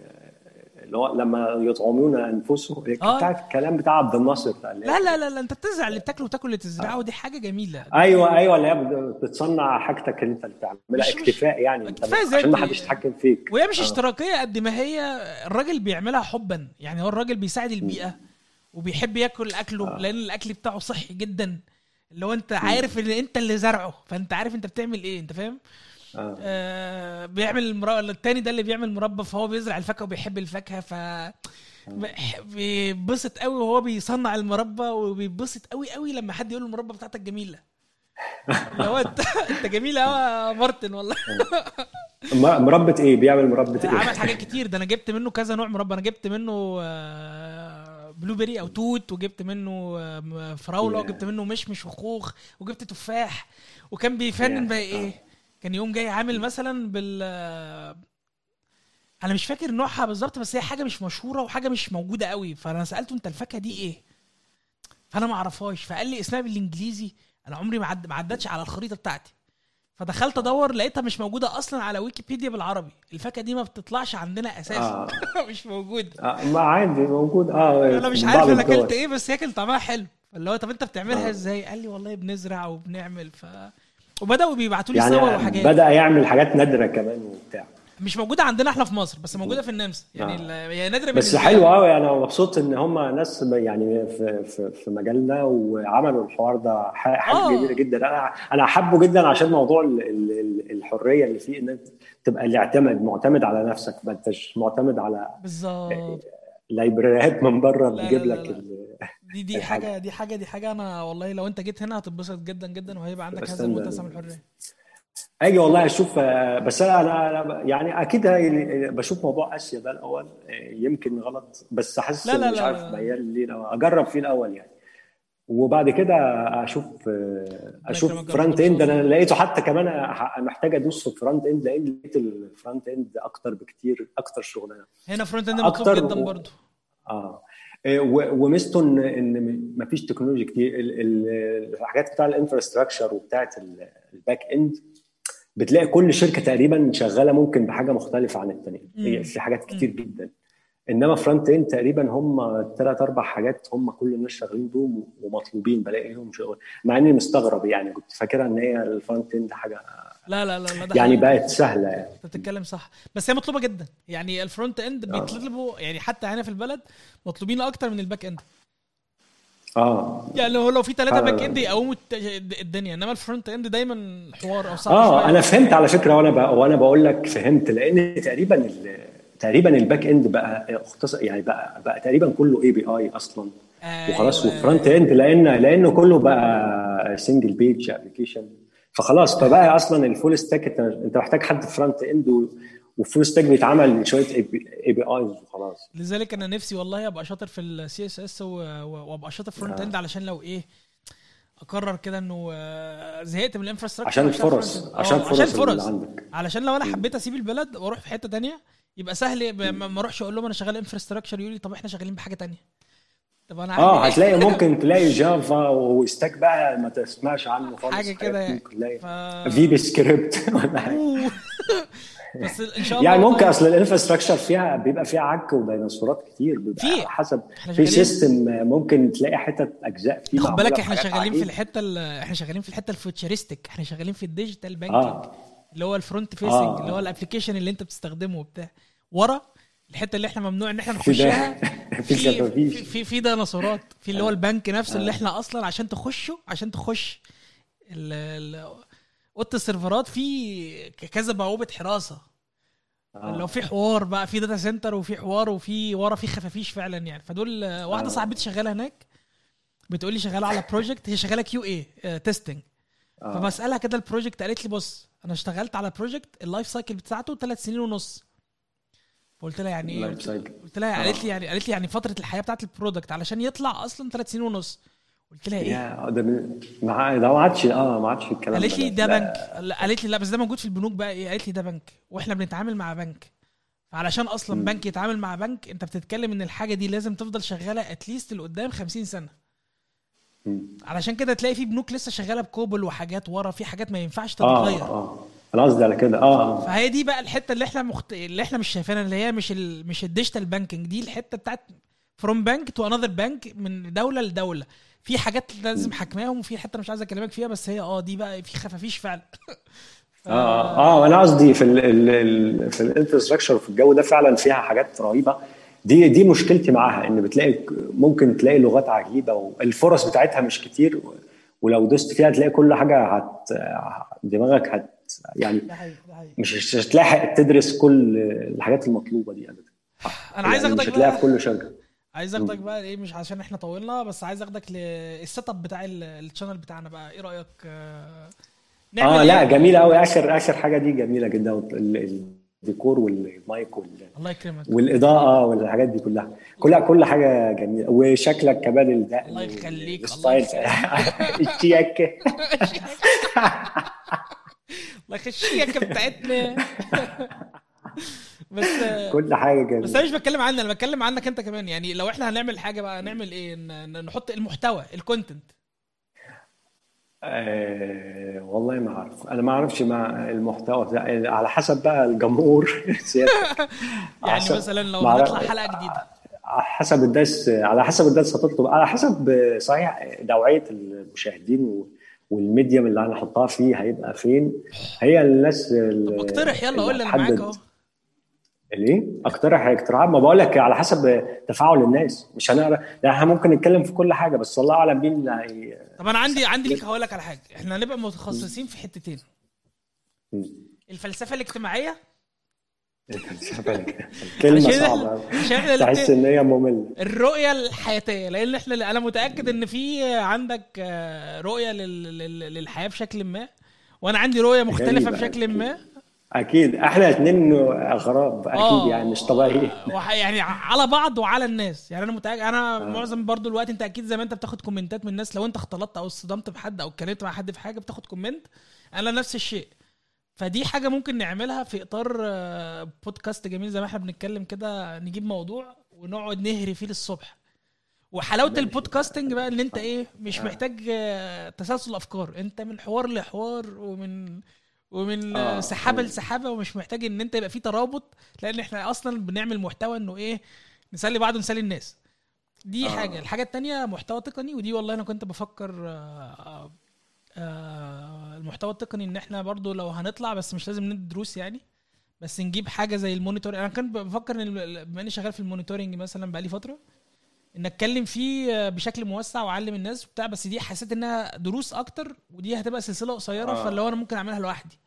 اللي هو لما يطعمون أنفسهم آه. بتاعت الكلام بتاع عبد الناصر بتاع لا لا لا, لا انت بتزرع اللي بتاكله وتاكل اللي تزرعه ودي حاجة جميلة أيوه أيوه اللي هي بت- بتصنع حاجتك اللي انت اللي بتعملها اكتفاء يعني انت اكتفاء عشان ما. حدش يتحكم فيك وهي مش آه. اشتراكية قد ما هي الراجل بيعملها حبا يعني هو الراجل بيساعد البيئة وبيحب ياكل أكله آه. لأن الأكل بتاعه صحي جدا اللي هو أنت عارف إن أنت اللي زرعه فأنت عارف أنت بتعمل إيه أنت فاهم آه. آه بيعمل المرا... التاني ده اللي بيعمل مربى فهو بيزرع الفاكهة وبيحب الفاكهة ف بيح- بيتبسط قوي وهو بيصنع المربى وبيتبسط قوي قوي لما حد يقول له المربى بتاعتك جميلة. لو انت انت جميله قوي يا مارتن والله. م- مربى إيه؟ بيعمل مربى إيه؟ عمل حاجات كتير. ده أنا جبت منه كذا نوع مربى. أنا جبت منه آه، blueberry أو توت وجبت منه آه، فراولة. وجبت منه مشمش وخوخ وجبت تفاح وكان بيفنن. بقى إيه؟ كان يوم جاي عامل مثلا بال أنا مش فاكر نوعها بالظبط بس هي حاجة مش مشهورة وحاجة مش موجودة قوي. فأنا سألته أنت الفاكهة دي إيه؟ فأنا ما أعرفهاش. فقال لي اسمها بالإنجليزي. أنا عمري ما عد... ما عدتش على الخريطة بتاعتي. فدخلت أدور لقيتها مش موجودة أصلا على ويكيبيديا بالعربي. الفاكهة دي ما بتطلعش عندنا أساسا. آه. مش موجودة. آه ما عادي موجود. آه أنا مش عارف أنا. أكلت إيه بس هي كان طعمها حلو. اللي هو طب أنت بتعملها آه. إزاي؟ قال لي والله بنزرع وبنعمل. ف وبدأوا بيبعتوا لي يعني صور وحاجات بدأ يعمل حاجات نادرة كمان وبتاع مش موجودة عندنا إحنا في مصر بس موجودة في النمسا يعني آه. هي نادرة بس حلو. قوي أنا مبسوط إن هم ناس يعني في في في مجالنا وعملوا الحوار ده حاجة آه. جميلة جدا أنا أنا حابه جدا عشان موضوع ال- ال- ال- الحرية اللي فيه إن أنت تبقى اللي اعتمد معتمد على نفسك ما أنتش معتمد على بالظبط لايبراريات من بره لا، بتجيب لا، لك لا. ال- دي دي. حاجة دي حاجة دي حاجة أنا والله لو أنت جيت هنا هتتبسط جدا جدا وهيبقى عندك هذا. المتسم الحرية أجي والله أشوف آه، بس أنا يعني أكيد بشوف موضوع آسيا ده الأول آه، يمكن غلط بس حاسس لا، لا، إن مش لا، عارف لا. ميال ليه. أجرب فيه الأول يعني وبعد كده أشوف أشوف front end أنا لقيته حتى كمان محتاج أدوس في front end لأن لقيت ال front end أكتر بكتير أكتر شغلانة. هنا front end مطلوب جدا و- برضو. آه. إيه، وميزته ان إن ما فيش تكنولوجيا كتير. ال- ال- الحاجات بتاع ال infrastructure وبتاعت ال- ال back end بتلاقي كل شركة تقريبا شغالة ممكن بحاجة مختلفة عن الثانية. في حاجات كتير جدا. إنما front end تقريبا هم ثلاث أربع حاجات هم كل الناس شغالين بيهم ومطلوبين بلاقيهم شغل مع إني مستغرب يعني كنت فاكرها إن هي ال front end حاجة لا لا لا, يعني. بقت سهلة يعني أنت بتتكلم صح بس هي مطلوبة جدا يعني ال front end آه. بيطلبوا يعني حتى هنا في البلد مطلوبين أكتر من ال back end آه يعني هو لو في ثلاثة. back end يقوموا الدنيا إنما ال front end دايما حوار أو صعب آه شوية. أنا فهمت على فكرة وأنا وأنا بقول لك فهمت لأن تقريبا ال- تقريبا ال back end بقى اختصر يعني بقى بقى تقريبا كله API أصلا وخلاص أيوة. وال front end لأن لأنه كله بقى single page application فخلاص فبقى أصلا ال full stack انت محتاج حد front end وال full stack بيتعمل شوية A PIs وخلاص لذلك أنا نفسي والله أبقى شاطر في ال CSS وأبقى شاطر front آه. end علشان لو إيه أقرر كده إنه آه، زهقت من ال infrastructure عشان الفرص. عشان آه، عشان الفرص فرص علشان لو أنا حبيت أسيب البلد وأروح في حتة تانية يبقى سهل ما اروحش أقول لهم أنا شغال infrastructure يقول لي طب إحنا شغالين بحاجة تانية طب أنا آه؟ هتلاقي ممكن تلاقي Java و stack بقى ما تسمعش عنه خالص حاجة كده ممكن تلاقي ف... VBScript ولا حاجة. بس إن شاء الله يعني ممكن أصل ال infrastructure فيها بيبقى فيها عك وديناصورات كتير بيبقى. على حسب في system ممكن تلاقي حتت أجزاء فيه خد بالك إحنا شغالين في. الحتة ال- إحنا شغالين في الحتة ال futuristic إحنا شغالين في ال digital banking آه اللي هو ال front facing آه. اللي هو ال application اللي أنت بتستخدمه وبتاع ورا الحتة اللي إحنا ممنوع إن إحنا نخشها في في. في في, ديناصورات في اللي هو البنك نفسه اللي آه. إحنا أصلا عشان تخشه عشان تخش أوضة السيرفرات في كذا بوابه حراسة آه. لو في حوار بقى في data center وفي حوار وفي ورا في خفافيش فعلا يعني فدول آه، واحدة آه. صاحبتي شغالة هناك بتقول لي شغالة على project هي شغالة QA testing آه. فبسألها كده ال project قالت لي بص أنا اشتغلت على project ال life cycle بتاعته ثلاث سنين ونص فقلت لها يعني إيه قلت- لها آه. قالت لي يعني قالت لي يعني فترة الحياة بتاعت ال product علشان يطلع أصلا ثلاث سنين ونص. قلت لها إيه؟ ده ما ده ما عادش آه ما عادش الكلام قالت لي ده. بنك. قالت لي لا بس ده موجود في البنوك بقى. إيه؟ قالت لي ده بنك. وإحنا بنتعامل مع بنك. فعلشان أصلا مم. بنك يتعامل مع بنك أنت بتتكلم إن الحاجة دي لازم تفضل شغالة at least لقدام 50 سنة. مم. علشان كده تلاقي في بنوك لسه شغالة ب COBOL وحاجات ورا في حاجات ما ينفعش آه تتغير. آه. أنا قصدي على كده. آه. فهي دي بقى الحتة اللي إحنا مخت... اللي إحنا مش شايفينها اللي هي مش ال... مش ال digital banking. دي الحتة بتاعت from bank to another bank من دولة لدولة. في حاجات لازم حكماهم وفي حتة مش عايز أكلمك فيها بس هي آه دي بقى في خفافيش فعلا ف- آه آه أنا قصدي في ال ال ال في ال infrastructure وفي الجو ده فعلا فيها حاجات رهيبة. دي دي مشكلتي معاها إن بتلاقي ممكن تلاقي لغات عجيبة والفرص بتاعتها مش كتير ولو دوست فيها تلاقي كل حاجة هت دماغك هت يعني مش هتلاحق تدرس كل الحاجات المطلوبة دي ابدا. أنا عايز يعني أخدك مش هتلاقيها في كل شركة. عايز أخدك بقى إيه مش عشان إحنا طولنا بس عايز أخدك لل setup بتاع ال- ال channel بتاعنا بقى. إيه رأيك آه، آه إيه؟ لا جميلة قوي آخر آخر حاجة دي جميلة جدا. ال- الديكور والمايك وال الله يكرمك. والإضاءة والحاجات دي كلها. كلها كل حاجة جميلة. وشكلك كمان الدقن الله يخليك، ال style الشياكة. الله يخشيك بتاعتنا. بس كل حاجة بس جميله أنا مش بتكلم عنك أنا بتكلم عنك أنت كمان. يعني لو إحنا هنعمل حاجة بقى نعمل إيه؟ نحط المحتوى الكونتنت آه والله ما أعرف. أنا ما أعرفش مع المحتوى على حسب بقى الجمهور. يعني مثلا لو هنطلع حلقة جديدة. على حسب الدرس على حسب الدرس هتطلب. على حسب صحيح نوعيه المشاهدين و- والميديم اللي هنحطها فيه هيبقى فين؟ هي الناس اقترح يلا قول لي أنا معاك أهو. ليه؟ اقترح اقتراحات ما بقول لك على حسب تفاعل الناس. مش هنقرأ. لا إحنا ممكن نتكلم في كل حاجة بس الله أعلم مين اللي هي طب أنا عندي عندي ليك هقول لك على حاجة. إحنا هنبقى متخصصين في حتتين. الفلسفة الاجتماعية عشان إحنا تحس إن هي مملة. الرؤية الحياتية لأن إحنا أنا متأكد إن في عندك آه، رؤية لل- لل- للحياة بشكل ما وأنا عندي رؤية مختلفة غريبة بشكل. ما. أكيد. إحنا اتنين أغراب. أكيد آه. يعني مش طبيعيين يعني على بعض وعلى الناس. يعني أنا متاكد أنا معظم برضو الوقت أنت أكيد زي ما أنت بتاخد comment ات من الناس. لو أنت اختلطت أو اصطدمت بحد أو اتكلمت مع حد في حاجة بتاخد comment. أنا نفس الشيء. فدي حاجة ممكن نعملها في إطار آه، بودكاست جميل زي ما إحنا بنتكلم كده نجيب موضوع ونقعد نهري فيه للصبح وحلاوة ال podcasting بقى إن أنت إيه مش محتاج آه، تسلسل أفكار أنت من حوار لحوار ومن ومن آه. آه. سحابه لسحابة ومش محتاج إن أنت يبقى في ترابط لأن إحنا أصلا بنعمل محتوى إنه إيه نسلي بعض ونسلي الناس دي آه. آه. حاجة الحاجة التانية محتوى تقني ودي والله أنا كنت بفكر آه آه المحتوى التقني ان إحنا برضو لو هنطلع بس مش لازم ندي دروس يعني بس نجيب حاجة زي ال monitor أنا كنت بفكر إن بما إني شغال في ال monitoring مثلا بقالي فترة إن أتكلم فيه آه، بشكل موسع وأعلم الناس وبتاع بس دي حسيت إنها دروس أكتر ودي هتبقى سلسلة قصيرة آه. فاللي هو أنا ممكن أعملها لوحدي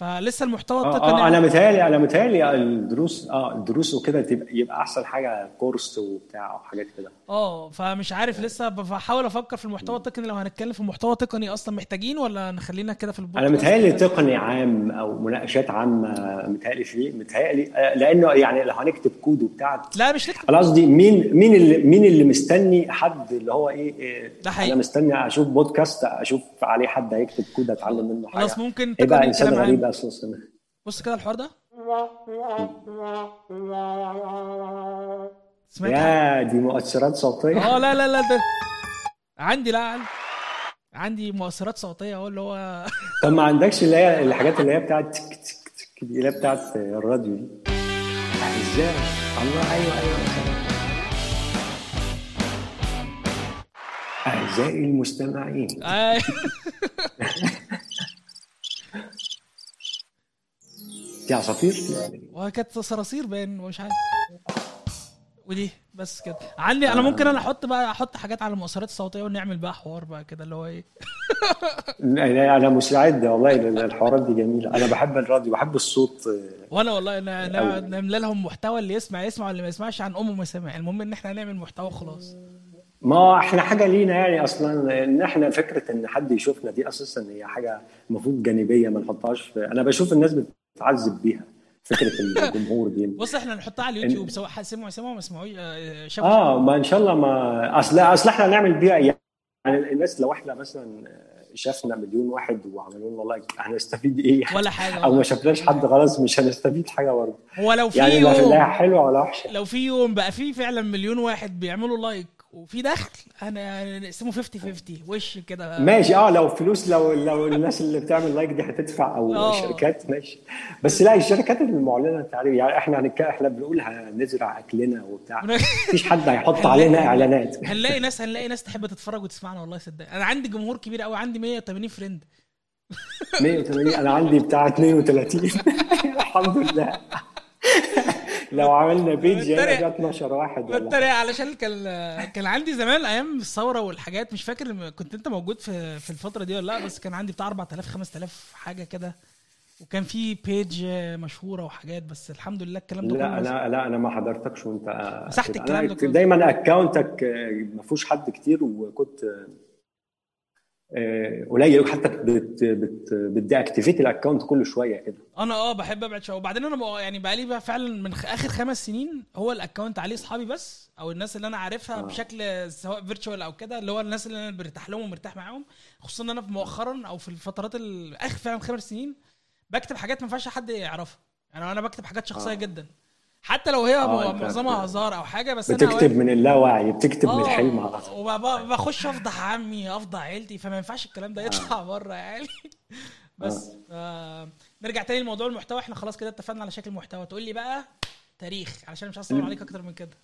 فلسه المحتوى آه التقني آه أنا متهيألي أنا متهيألي الدروس آه الدروس وكده تبقى يبقى أحسن حاجة كورس وبتاع وحاجات كده. آه فمش عارف لسه بحاول أفكر في المحتوى التقني. لو هنتكلم في محتوى تقني أصلا محتاجين ولا نخلينا كده في البودكاست؟ أنا متهيألي تقني عام أو مناقشات عامة متهيألي فيه متهيألي آه، لأنه يعني لو هنكتب كود وبتاع لا مش نكتب أنا قصدي مين مين اللي مين اللي مستني حد اللي هو إيه, إيه ده حقيقي. أنا مستني أشوف بودكاست أشوف عليه حد هيكتب كود أتعلم منه حاجة. خلاص ممكن تقني كلام أساسا بص كده الحوار ده. سمعت؟ يا دي مؤثرات صوتية. آه لا لا لا ده عندي لا عندي. عندي مؤثرات صوتية أهو اللي هو طب ما عندكش اللي هي الحاجات اللي هي بتاعت تك تك تك دي اللي هي بتاعت الراديو دي؟ إزاي؟ الله أيوه أيوه أعزائي المستمعين. دي عصافير؟ وكانت صراصير باين ومش عارف. ودي بس كده. عندي أنا ممكن أنا أحط بقى أحط حاجات على المؤثرات الصوتية ونعمل بقى حوار بقى كده اللي هو إيه. أنا مستعد والله الحوارات دي جميلة. أنا بحب الراديو بحب الصوت وأنا والله أوي. نملى لهم محتوى اللي يسمع يسمع واللي ما يسمعش عن امه ما سمع المهم إن إحنا نعمل محتوى خلاص ما إحنا حاجة لينا يعني أصلا. إن إحنا فكرة إن حد يشوفنا دي أساسا هي حاجة المفروض جانبية ما نحطهاش. أنا بشوف الناس بتتعذب بيها. فكرة الجمهور دي. بص إحنا نحطها على اليوتيوب. سواء حد سمعوا سمعوا ما سمعوش آه، آه ما إن شاء الله ما اصل أصل إحنا هنعمل بيها يعني الناس لو إحنا مثلا شافنا مليون واحد وعملوا لنا لايك هنستفيد إيه ولا حاجة أو ما والله. شفناش حد خلاص مش هنستفيد حاجة برضه. هو لو في يعني يوم لا حلوة ولا وحشة. لو في يوم بقى في فعلا مليون واحد بيعملوا لايك وفي دخل أنا نقسمه 50 50 وش كده؟ ماشي آه لو فلوس لو لو الناس اللي بتعمل لايك دي هتدفع أو. شركات ماشي. بس لا الشركات المعلنة انت عارف يعني إحنا هنك... إحنا بنقول هنزرع أكلنا وبتاع. مفيش حد هيحط علينا إعلانات. هنلاقي ناس هنلاقي ناس تحب تتفرج وتسمعنا والله صدق. أنا عندي جمهور كبير قوي عندي 180 friend. 180 أنا عندي بتاع 32 الحمد لله. لو عملنا page هنا بتريق. فيها 12 واحد بتريق علشان كان كان عندي زمان أيام الثورة والحاجات مش فاكر كنت أنت موجود في في الفترة دي ولا لأ بس كان عندي بتاع 4000 5000 حاجة كده وكان في page مشهورة وحاجات بس الحمد لله الكلام ده لا أنا لا أنا ما حضرتك وأنت مسحت. الكلام ده. دايما اكونتك ما فيهوش حد كتير وكنت قليل. حتى بت بت بتدي activate ال account كل شوية كده. أنا آه بحب أبعد شوية. وبعدين أنا يعني بقى لي بقى فعلا من آخر خمس سنين هو الأكونت عليه أصحابي بس أو الناس اللي أنا عارفها آه. بشكل سواء فيرتشوال أو كده اللي هو الناس اللي أنا برتاح لهم ومرتاح معاهم. خصوصا إن أنا في مؤخرا أو في الفترات ال- آخر فعلا خمس سنين بكتب حاجات ما ينفعش حد يعرفها. يعني أنا بكتب حاجات شخصية آه. جدا. حتى لو هي آه، معظمها هزار أو حاجة بس أنا بتكتب من اللاوعي بتكتب من الحلم على طول وبخش أفضح عمي أفضح عيلتي فما ينفعش الكلام ده يطلع بره يعني. بس آه. نرجع تاني لموضوع المحتوى. إحنا خلاص كده اتفقنا على شكل المحتوى. تقول لي بقى تاريخ علشان مش عايز اطول عليك أكتر من كده.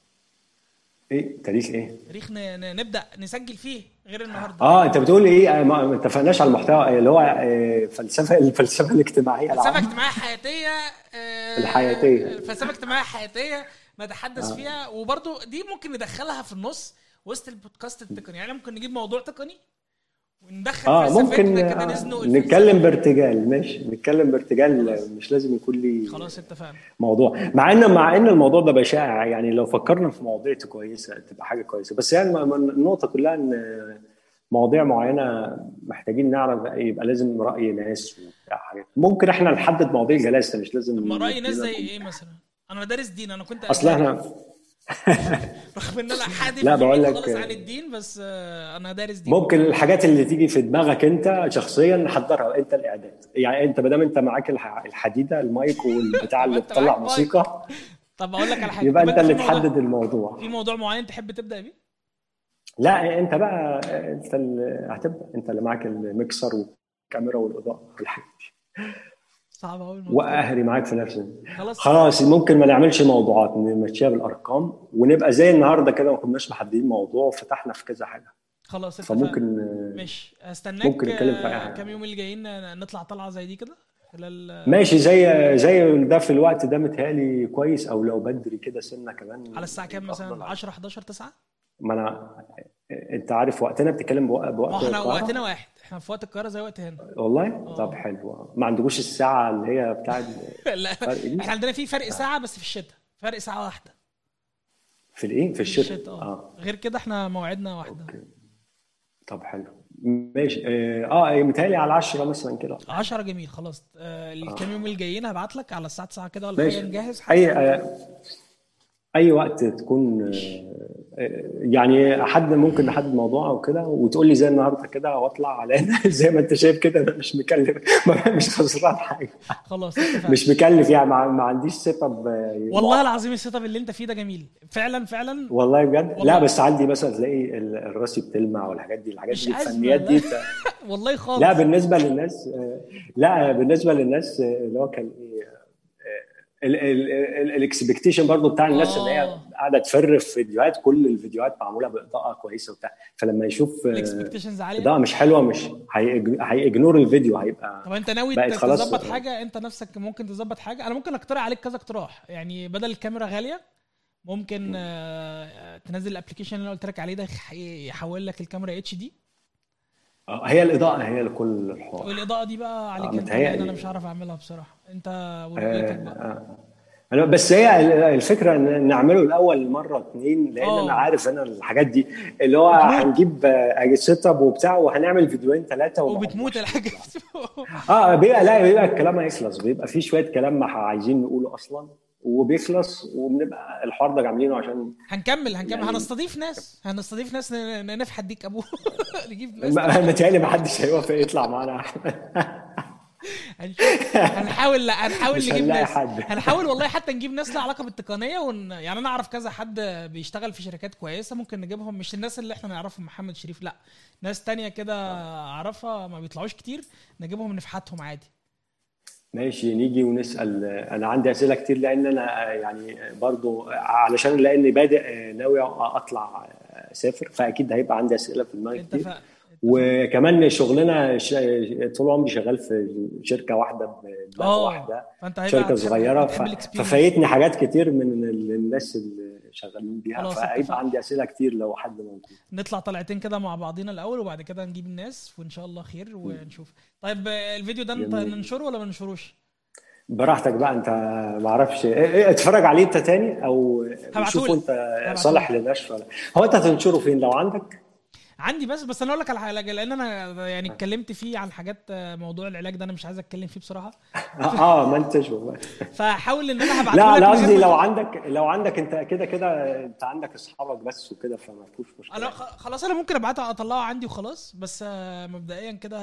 إيه تاريخ إيه؟ تاريخ. نبدأ نسجل فيه غير النهارده آه أنت بتقول إيه آه، ما اتفقناش على المحتوى اللي هو آه، فلسفة الفلسفة الاجتماعية فلسفة العامة. اجتماعية حياتية آه، الحياتية. فلسفة اجتماعية حياتية نتحدث فيها وبرضو دي ممكن ندخلها في النص وسط البودكاست التقني يعني ممكن نجيب موضوع تقني وندخل آه ممكن كده آه، نزنق الفلسفة. نتكلم بارتجال ماشي. نتكلم بارتجال آه، مش لازم يكون لي خلاص اتفقنا. موضوع. مع إن مع إن الموضوع ده بشائع يعني لو فكرنا في مواضيع كويسة تبقى حاجة كويسة. بس يعني النقطة كلها إن مواضيع معينة محتاجين نعرف يبقى لازم رأي ناس وبتاع حاجات. ممكن إحنا نحدد مواضيع جلسة مش لازم ما رأي ناس زي إيه مثلا؟ أنا دارس دين أنا كنت أصل إحنا رغم إن أنا حادف لا، بقول لك- خالص عن الدين بس آه، أنا دارس دين. ممكن الحاجات اللي تيجي في دماغك أنت شخصيا نحضرها أنت الإعداد. يعني أنت ما دام أنت معاك الح- الحديدة المايك والبتاع اللي بتطلع. موسيقى طب أقول لك على حاجة. يبقى أنت اللي تحدد الموضوع. في موضوع معين تحب تبدأ بيه؟ لا أنت بقى أنت اللي هتبدأ. أنت اللي معاك الميكسر والكاميرا والأضاءة والحاجات دي. صعب قوي واهري معاك في نفسي خلاص. خلاص ممكن ما نعملش موضوعات نمشيها بالأرقام ونبقى زي النهارده كده ما كناش محددين موضوع وفتحنا في كذا حاجة. خلاص اتفقنا. فممكن ماشي. استناك ممكن نتكلم في حاجة. كام يوم اللي جايين نطلع طلعة زي دي كده؟ خلال ماشي زي زي ده في الوقت ده متهيألي كويس أو لو بدري كده سنة كمان على الساعة كام مثلا؟ أفضل. 10 11 9 ما أنا أنت عارف وقتنا بتتكلم بوقت ما إحنا؟ وقتنا واحد. إحنا في وقت القاهرة زي وقت هنا. والله؟ طب حلو. ما عندكوش الساعة اللي هي بتاعت لا. دي؟ إحنا عندنا في فرق ساعة بس في الشتاء. فرق ساعة واحدة. في الإيه؟ في في الشتاء آه. آه. غير كده إحنا مواعيدنا واحدة. أوكي. طب حلو. ماشي. آه, آه متهيألي على 10 مثلا كده. 10 جميل خلاص. آه الكام يوم الجايين هبعت لك على الساعة 9 كده ولا. حاجة نجهز؟ أي آه، أي وقت تكون آه، آه، يعني حد ممكن نحدد موضوع أو كده وتقول لي زي النهارده كده واطلع على زي ما أنت شايف كده أنا مش مكلف مش خسران حاجة. خلاص مش مكلف يعني ما, عنديش set up والله العظيم ال set up اللي أنت فيه ده جميل. فعلا فعلا؟ والله بجد؟ والله. لا بس عندي مثلا تلاقي ال- الراسي بتلمع والحاجات دي الحاجات دي الفنيات. دي. ت- والله خالص. لا بالنسبة للناس آه، لا بالنسبة للناس آه، اللي هو كان إيه ال expectation برضو بتاع الناس إن هي آه. قاعدة تفر في فيديوهات كل الفيديوهات معمولة بإضاءة كويسة وبتاع. فلما يشوف آه، ال expectations عالية. إضاءة مش حلوة مش هيج- هيجنور الفيديو هيبقى طب أنت ناوي. تظبط حاجة؟ أنت نفسك ممكن تظبط حاجة؟ أنا ممكن أقترح عليك كذا اقتراح. يعني بدل الكاميرا غالية ممكن آه، تنزل ال application اللي أنا قلت لك عليه ده يح- يحول لك الكاميرا HD آه، هي الإضاءة هي لكل الحوار والإضاءة دي بقى عليك آه، أنت. لأن أنا مش عارف أعملها بصراحة أنت ورؤيتك بقى آه. أنا بس هي ال- الفكرة إن نعمله الأول مرة اتنين لأن آه. أنا عارف أنا الحاجات دي اللي هو. هنجيب آه، set up وبتاع وهنعمل فيديوهين ثلاثة وبتموت الحاجة آه بيبقى لا بيبقى الكلام هيخلص بيبقى في شوية كلام ما عايزين نقوله أصلا وبيخلص وبنبقى الحوار ده عاملينه عشان هنكمل هنكمل. يعني- هنستضيف ناس. هنستضيف ناس نفحت ديك ابوه نجيب ناس. ما- متهيألي ما حدش هيوافق يطلع معانا. هنحاول لا هنحاول نجيب ناس. حد. هنحاول والله حتى نجيب ناس لها علاقة بالتقنية ون... يعني أنا أعرف كذا حد بيشتغل في شركات كويسة ممكن نجيبهم. مش الناس اللي إحنا نعرفهم محمد شريف لا. ناس تانية كده أعرفها ما بيطلعوش كتير. نجيبهم نفحتهم عادي. ماشي نيجي ونسأل. أنا عندي أسئلة كتير لأن أنا يعني برضو علشان لاني بادئ ناوي أطلع أسافر فأكيد هيبقى عندي أسئلة في دماغي كتير. وكمان شغلنا ش... طول عمري شغال في شركة واحدة بدماغ آه واحدة. شركة صغيرة ف... ففايتني حاجات كتير من ال- الناس اللي شغالين بيها. فهيبقى عندي أسئلة كتير لو حد موجود نطلع طلعتين كده مع بعضينا الأول وبعد كده نجيب الناس وإن شاء الله خير ونشوف طيب الفيديو ده أنت. ننشره ولا ما ننشروش براحتك بقى أنت ما أعرفش إيه- إيه، اتفرج عليه أنت تاني أو. شوفه أنت. صالح لنشر ولا هو أنت هتنشره فين لو عندك عندي بس بس أنا أقول لك على حاجة لأن أنا يعني اتكلمت فيه عن حاجات آه، موضوع العلاج ده أنا مش عايز أتكلم فيه بصراحة. آه ما أنتش والله. فحاول إن أنا هبعته لا لا قصدي لو عندك لو عندك أنت كده كده أنت عندك أصحابك بس وكده فما فيهوش مشكلة. أنا خلاص أنا ممكن ابعته اطلعه عندي وخلاص بس آه، مبدئيا كده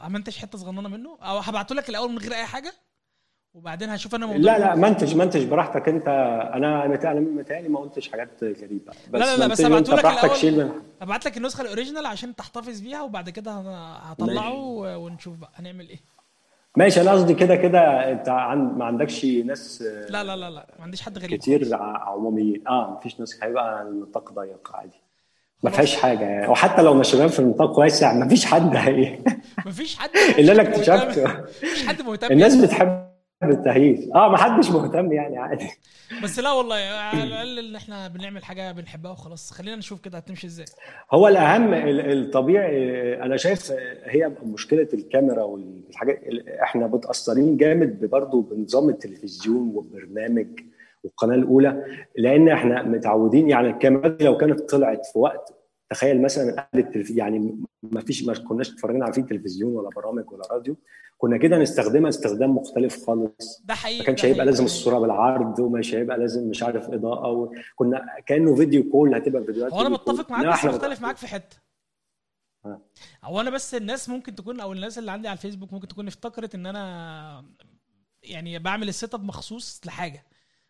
همنتج حتة صغننة منه أو هبعته لك الأول من غير أي حاجة. وبعدين هشوف أنا موضوع لا لا منتج منتج براحتك أنت. أنا أنا متهيألي ما قلتش حاجات غريبة. بس لا، لا، بس منتج وانت هبعتهولك براحتك. شيل من هبعت لك النسخة الأوريجينال عشان تحتفظ بيها وبعد كده هطلعه ونشوف بقى هنعمل إيه. ماشي أنا قصدي كده كده أنت عن... ما عندكش ناس لا لا لا لا ما عنديش حد غريب كتير عموميين. آه مفيش ناس هيبقى النطاق ضيق عادي. ما. فيهاش حاجة. يعني وحتى لو مشيناه في نطاق واسع مفيش حد. هي مفيش حد اللي أنا اكتشفته. مفيش حد مهتم. الناس بتحب التهييس آه ما حدش مهتم يعني عادي. بس لا والله على الأقل إن إحنا بنعمل حاجة بنحبها وخلاص. خلينا نشوف كده هتمشي إزاي. هو الأهم ال- الطبيعي أنا شايف هي مشكلة الكاميرا والحاجات إحنا متأثرين جامد برضه بنظام التلفزيون والبرنامج والقناة الأولى لأن إحنا متعودين يعني الكاميرا دي لو كانت طلعت في وقت تخيل مثلا قبل التلف... يعني ما فيش ما كناش اتفرجنا على فيه تلفزيون ولا برامج ولا راديو كنا كده نستخدمها استخدام مختلف خالص ده حقيقي ما كانش هيبقى. لازم الصورة بالعرض ومش هيبقى لازم مش عارف إضاءة و... كنا كأنه فيديو كول هتبقى فيديوهات هو أنا. متفق معاك بس مختلف معاك في حتة. هو أنا بس الناس ممكن تكون أو الناس اللي عندي على الفيسبوك ممكن تكون افتكرت إن أنا يعني بعمل ال set up مخصوص لحاجة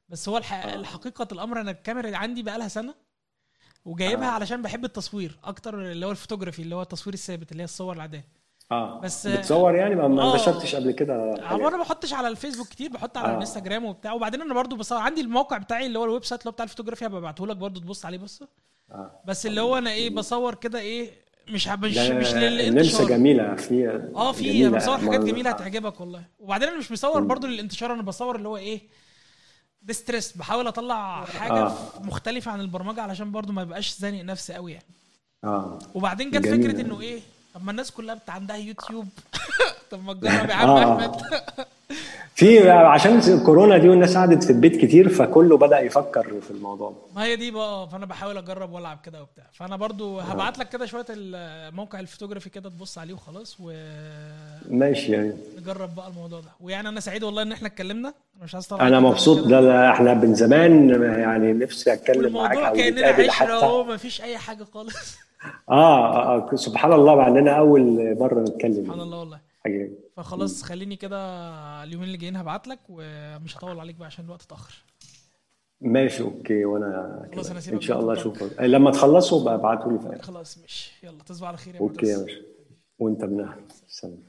بس هو الح... آه. الحقيقة الأمر أنا الكاميرا عندي بقى لها سنة وجايبها آه. علشان بحب التصوير أكتر اللي هو الفوتوغرافي اللي هو التصوير الثابت اللي هي الصور العادية آه بس- بتصور يعني ما ما آه. نشرتش قبل كده هو. أنا ما بحطش على الفيسبوك كتير بحط على آه. الانستجرام وبتاع وبعدين أنا برضو بصور عندي الموقع بتاعي اللي هو ال website اللي هو بتاع الفوتوغرافي هبقى ابعته لك برضو تبص عليه بص آه. بس اللي هو أنا إيه بصور كده إيه مش مش مش للانتشار جميلة في آه في. أنا بصور حاجات جميلة هتعجبك والله وبعدين أنا مش بصور برضو للانتشار أنا بصور اللي هو إيه distress بحاول أطلع حاجة آه. مختلفة عن البرمجة علشان برضو ما يبقاش زانق نفسي قوي يعني آه وبعدين جت. فكرة إنه إيه طب ما الناس كلها عندها يوتيوب طب ما تجرب يا عم. أحمد في عشان كورونا دي والناس قعدت في البيت كتير فكله بدأ يفكر في الموضوع. ده. ما هي دي بقى فأنا بحاول أجرب وألعب كده وبتاع. فأنا برضو هبعت لك كده شوية الموقع الفوتوغرافي كده تبص عليه وخلاص ونجرب ماشي يعني. بقى الموضوع ده. ويعني أنا سعيد والله إن إحنا اتكلمنا. أنا مش عايز طبعا أنا مبسوط ده ده إحنا من زمان يعني نفسي أتكلم معاك أو نتقابل حتى. أهو مفيش أي حاجة خالص. آه, آه سبحان الله مع إننا أول مرة نتكلم. سبحان الله والله. حاجة فخلاص خليني كده اليومين اللي جايين هبعت لك ومش هطول عليك بقى عشان الوقت اتأخر. ماشي okay وأنا خلاص هسيبك إن شاء الله. أشوفك. لما تخلصوا بقى ابعتوا لي خلاص ماشي. يلا تصبح على خير يا okay يا. باشا وأنت من أهل. السلام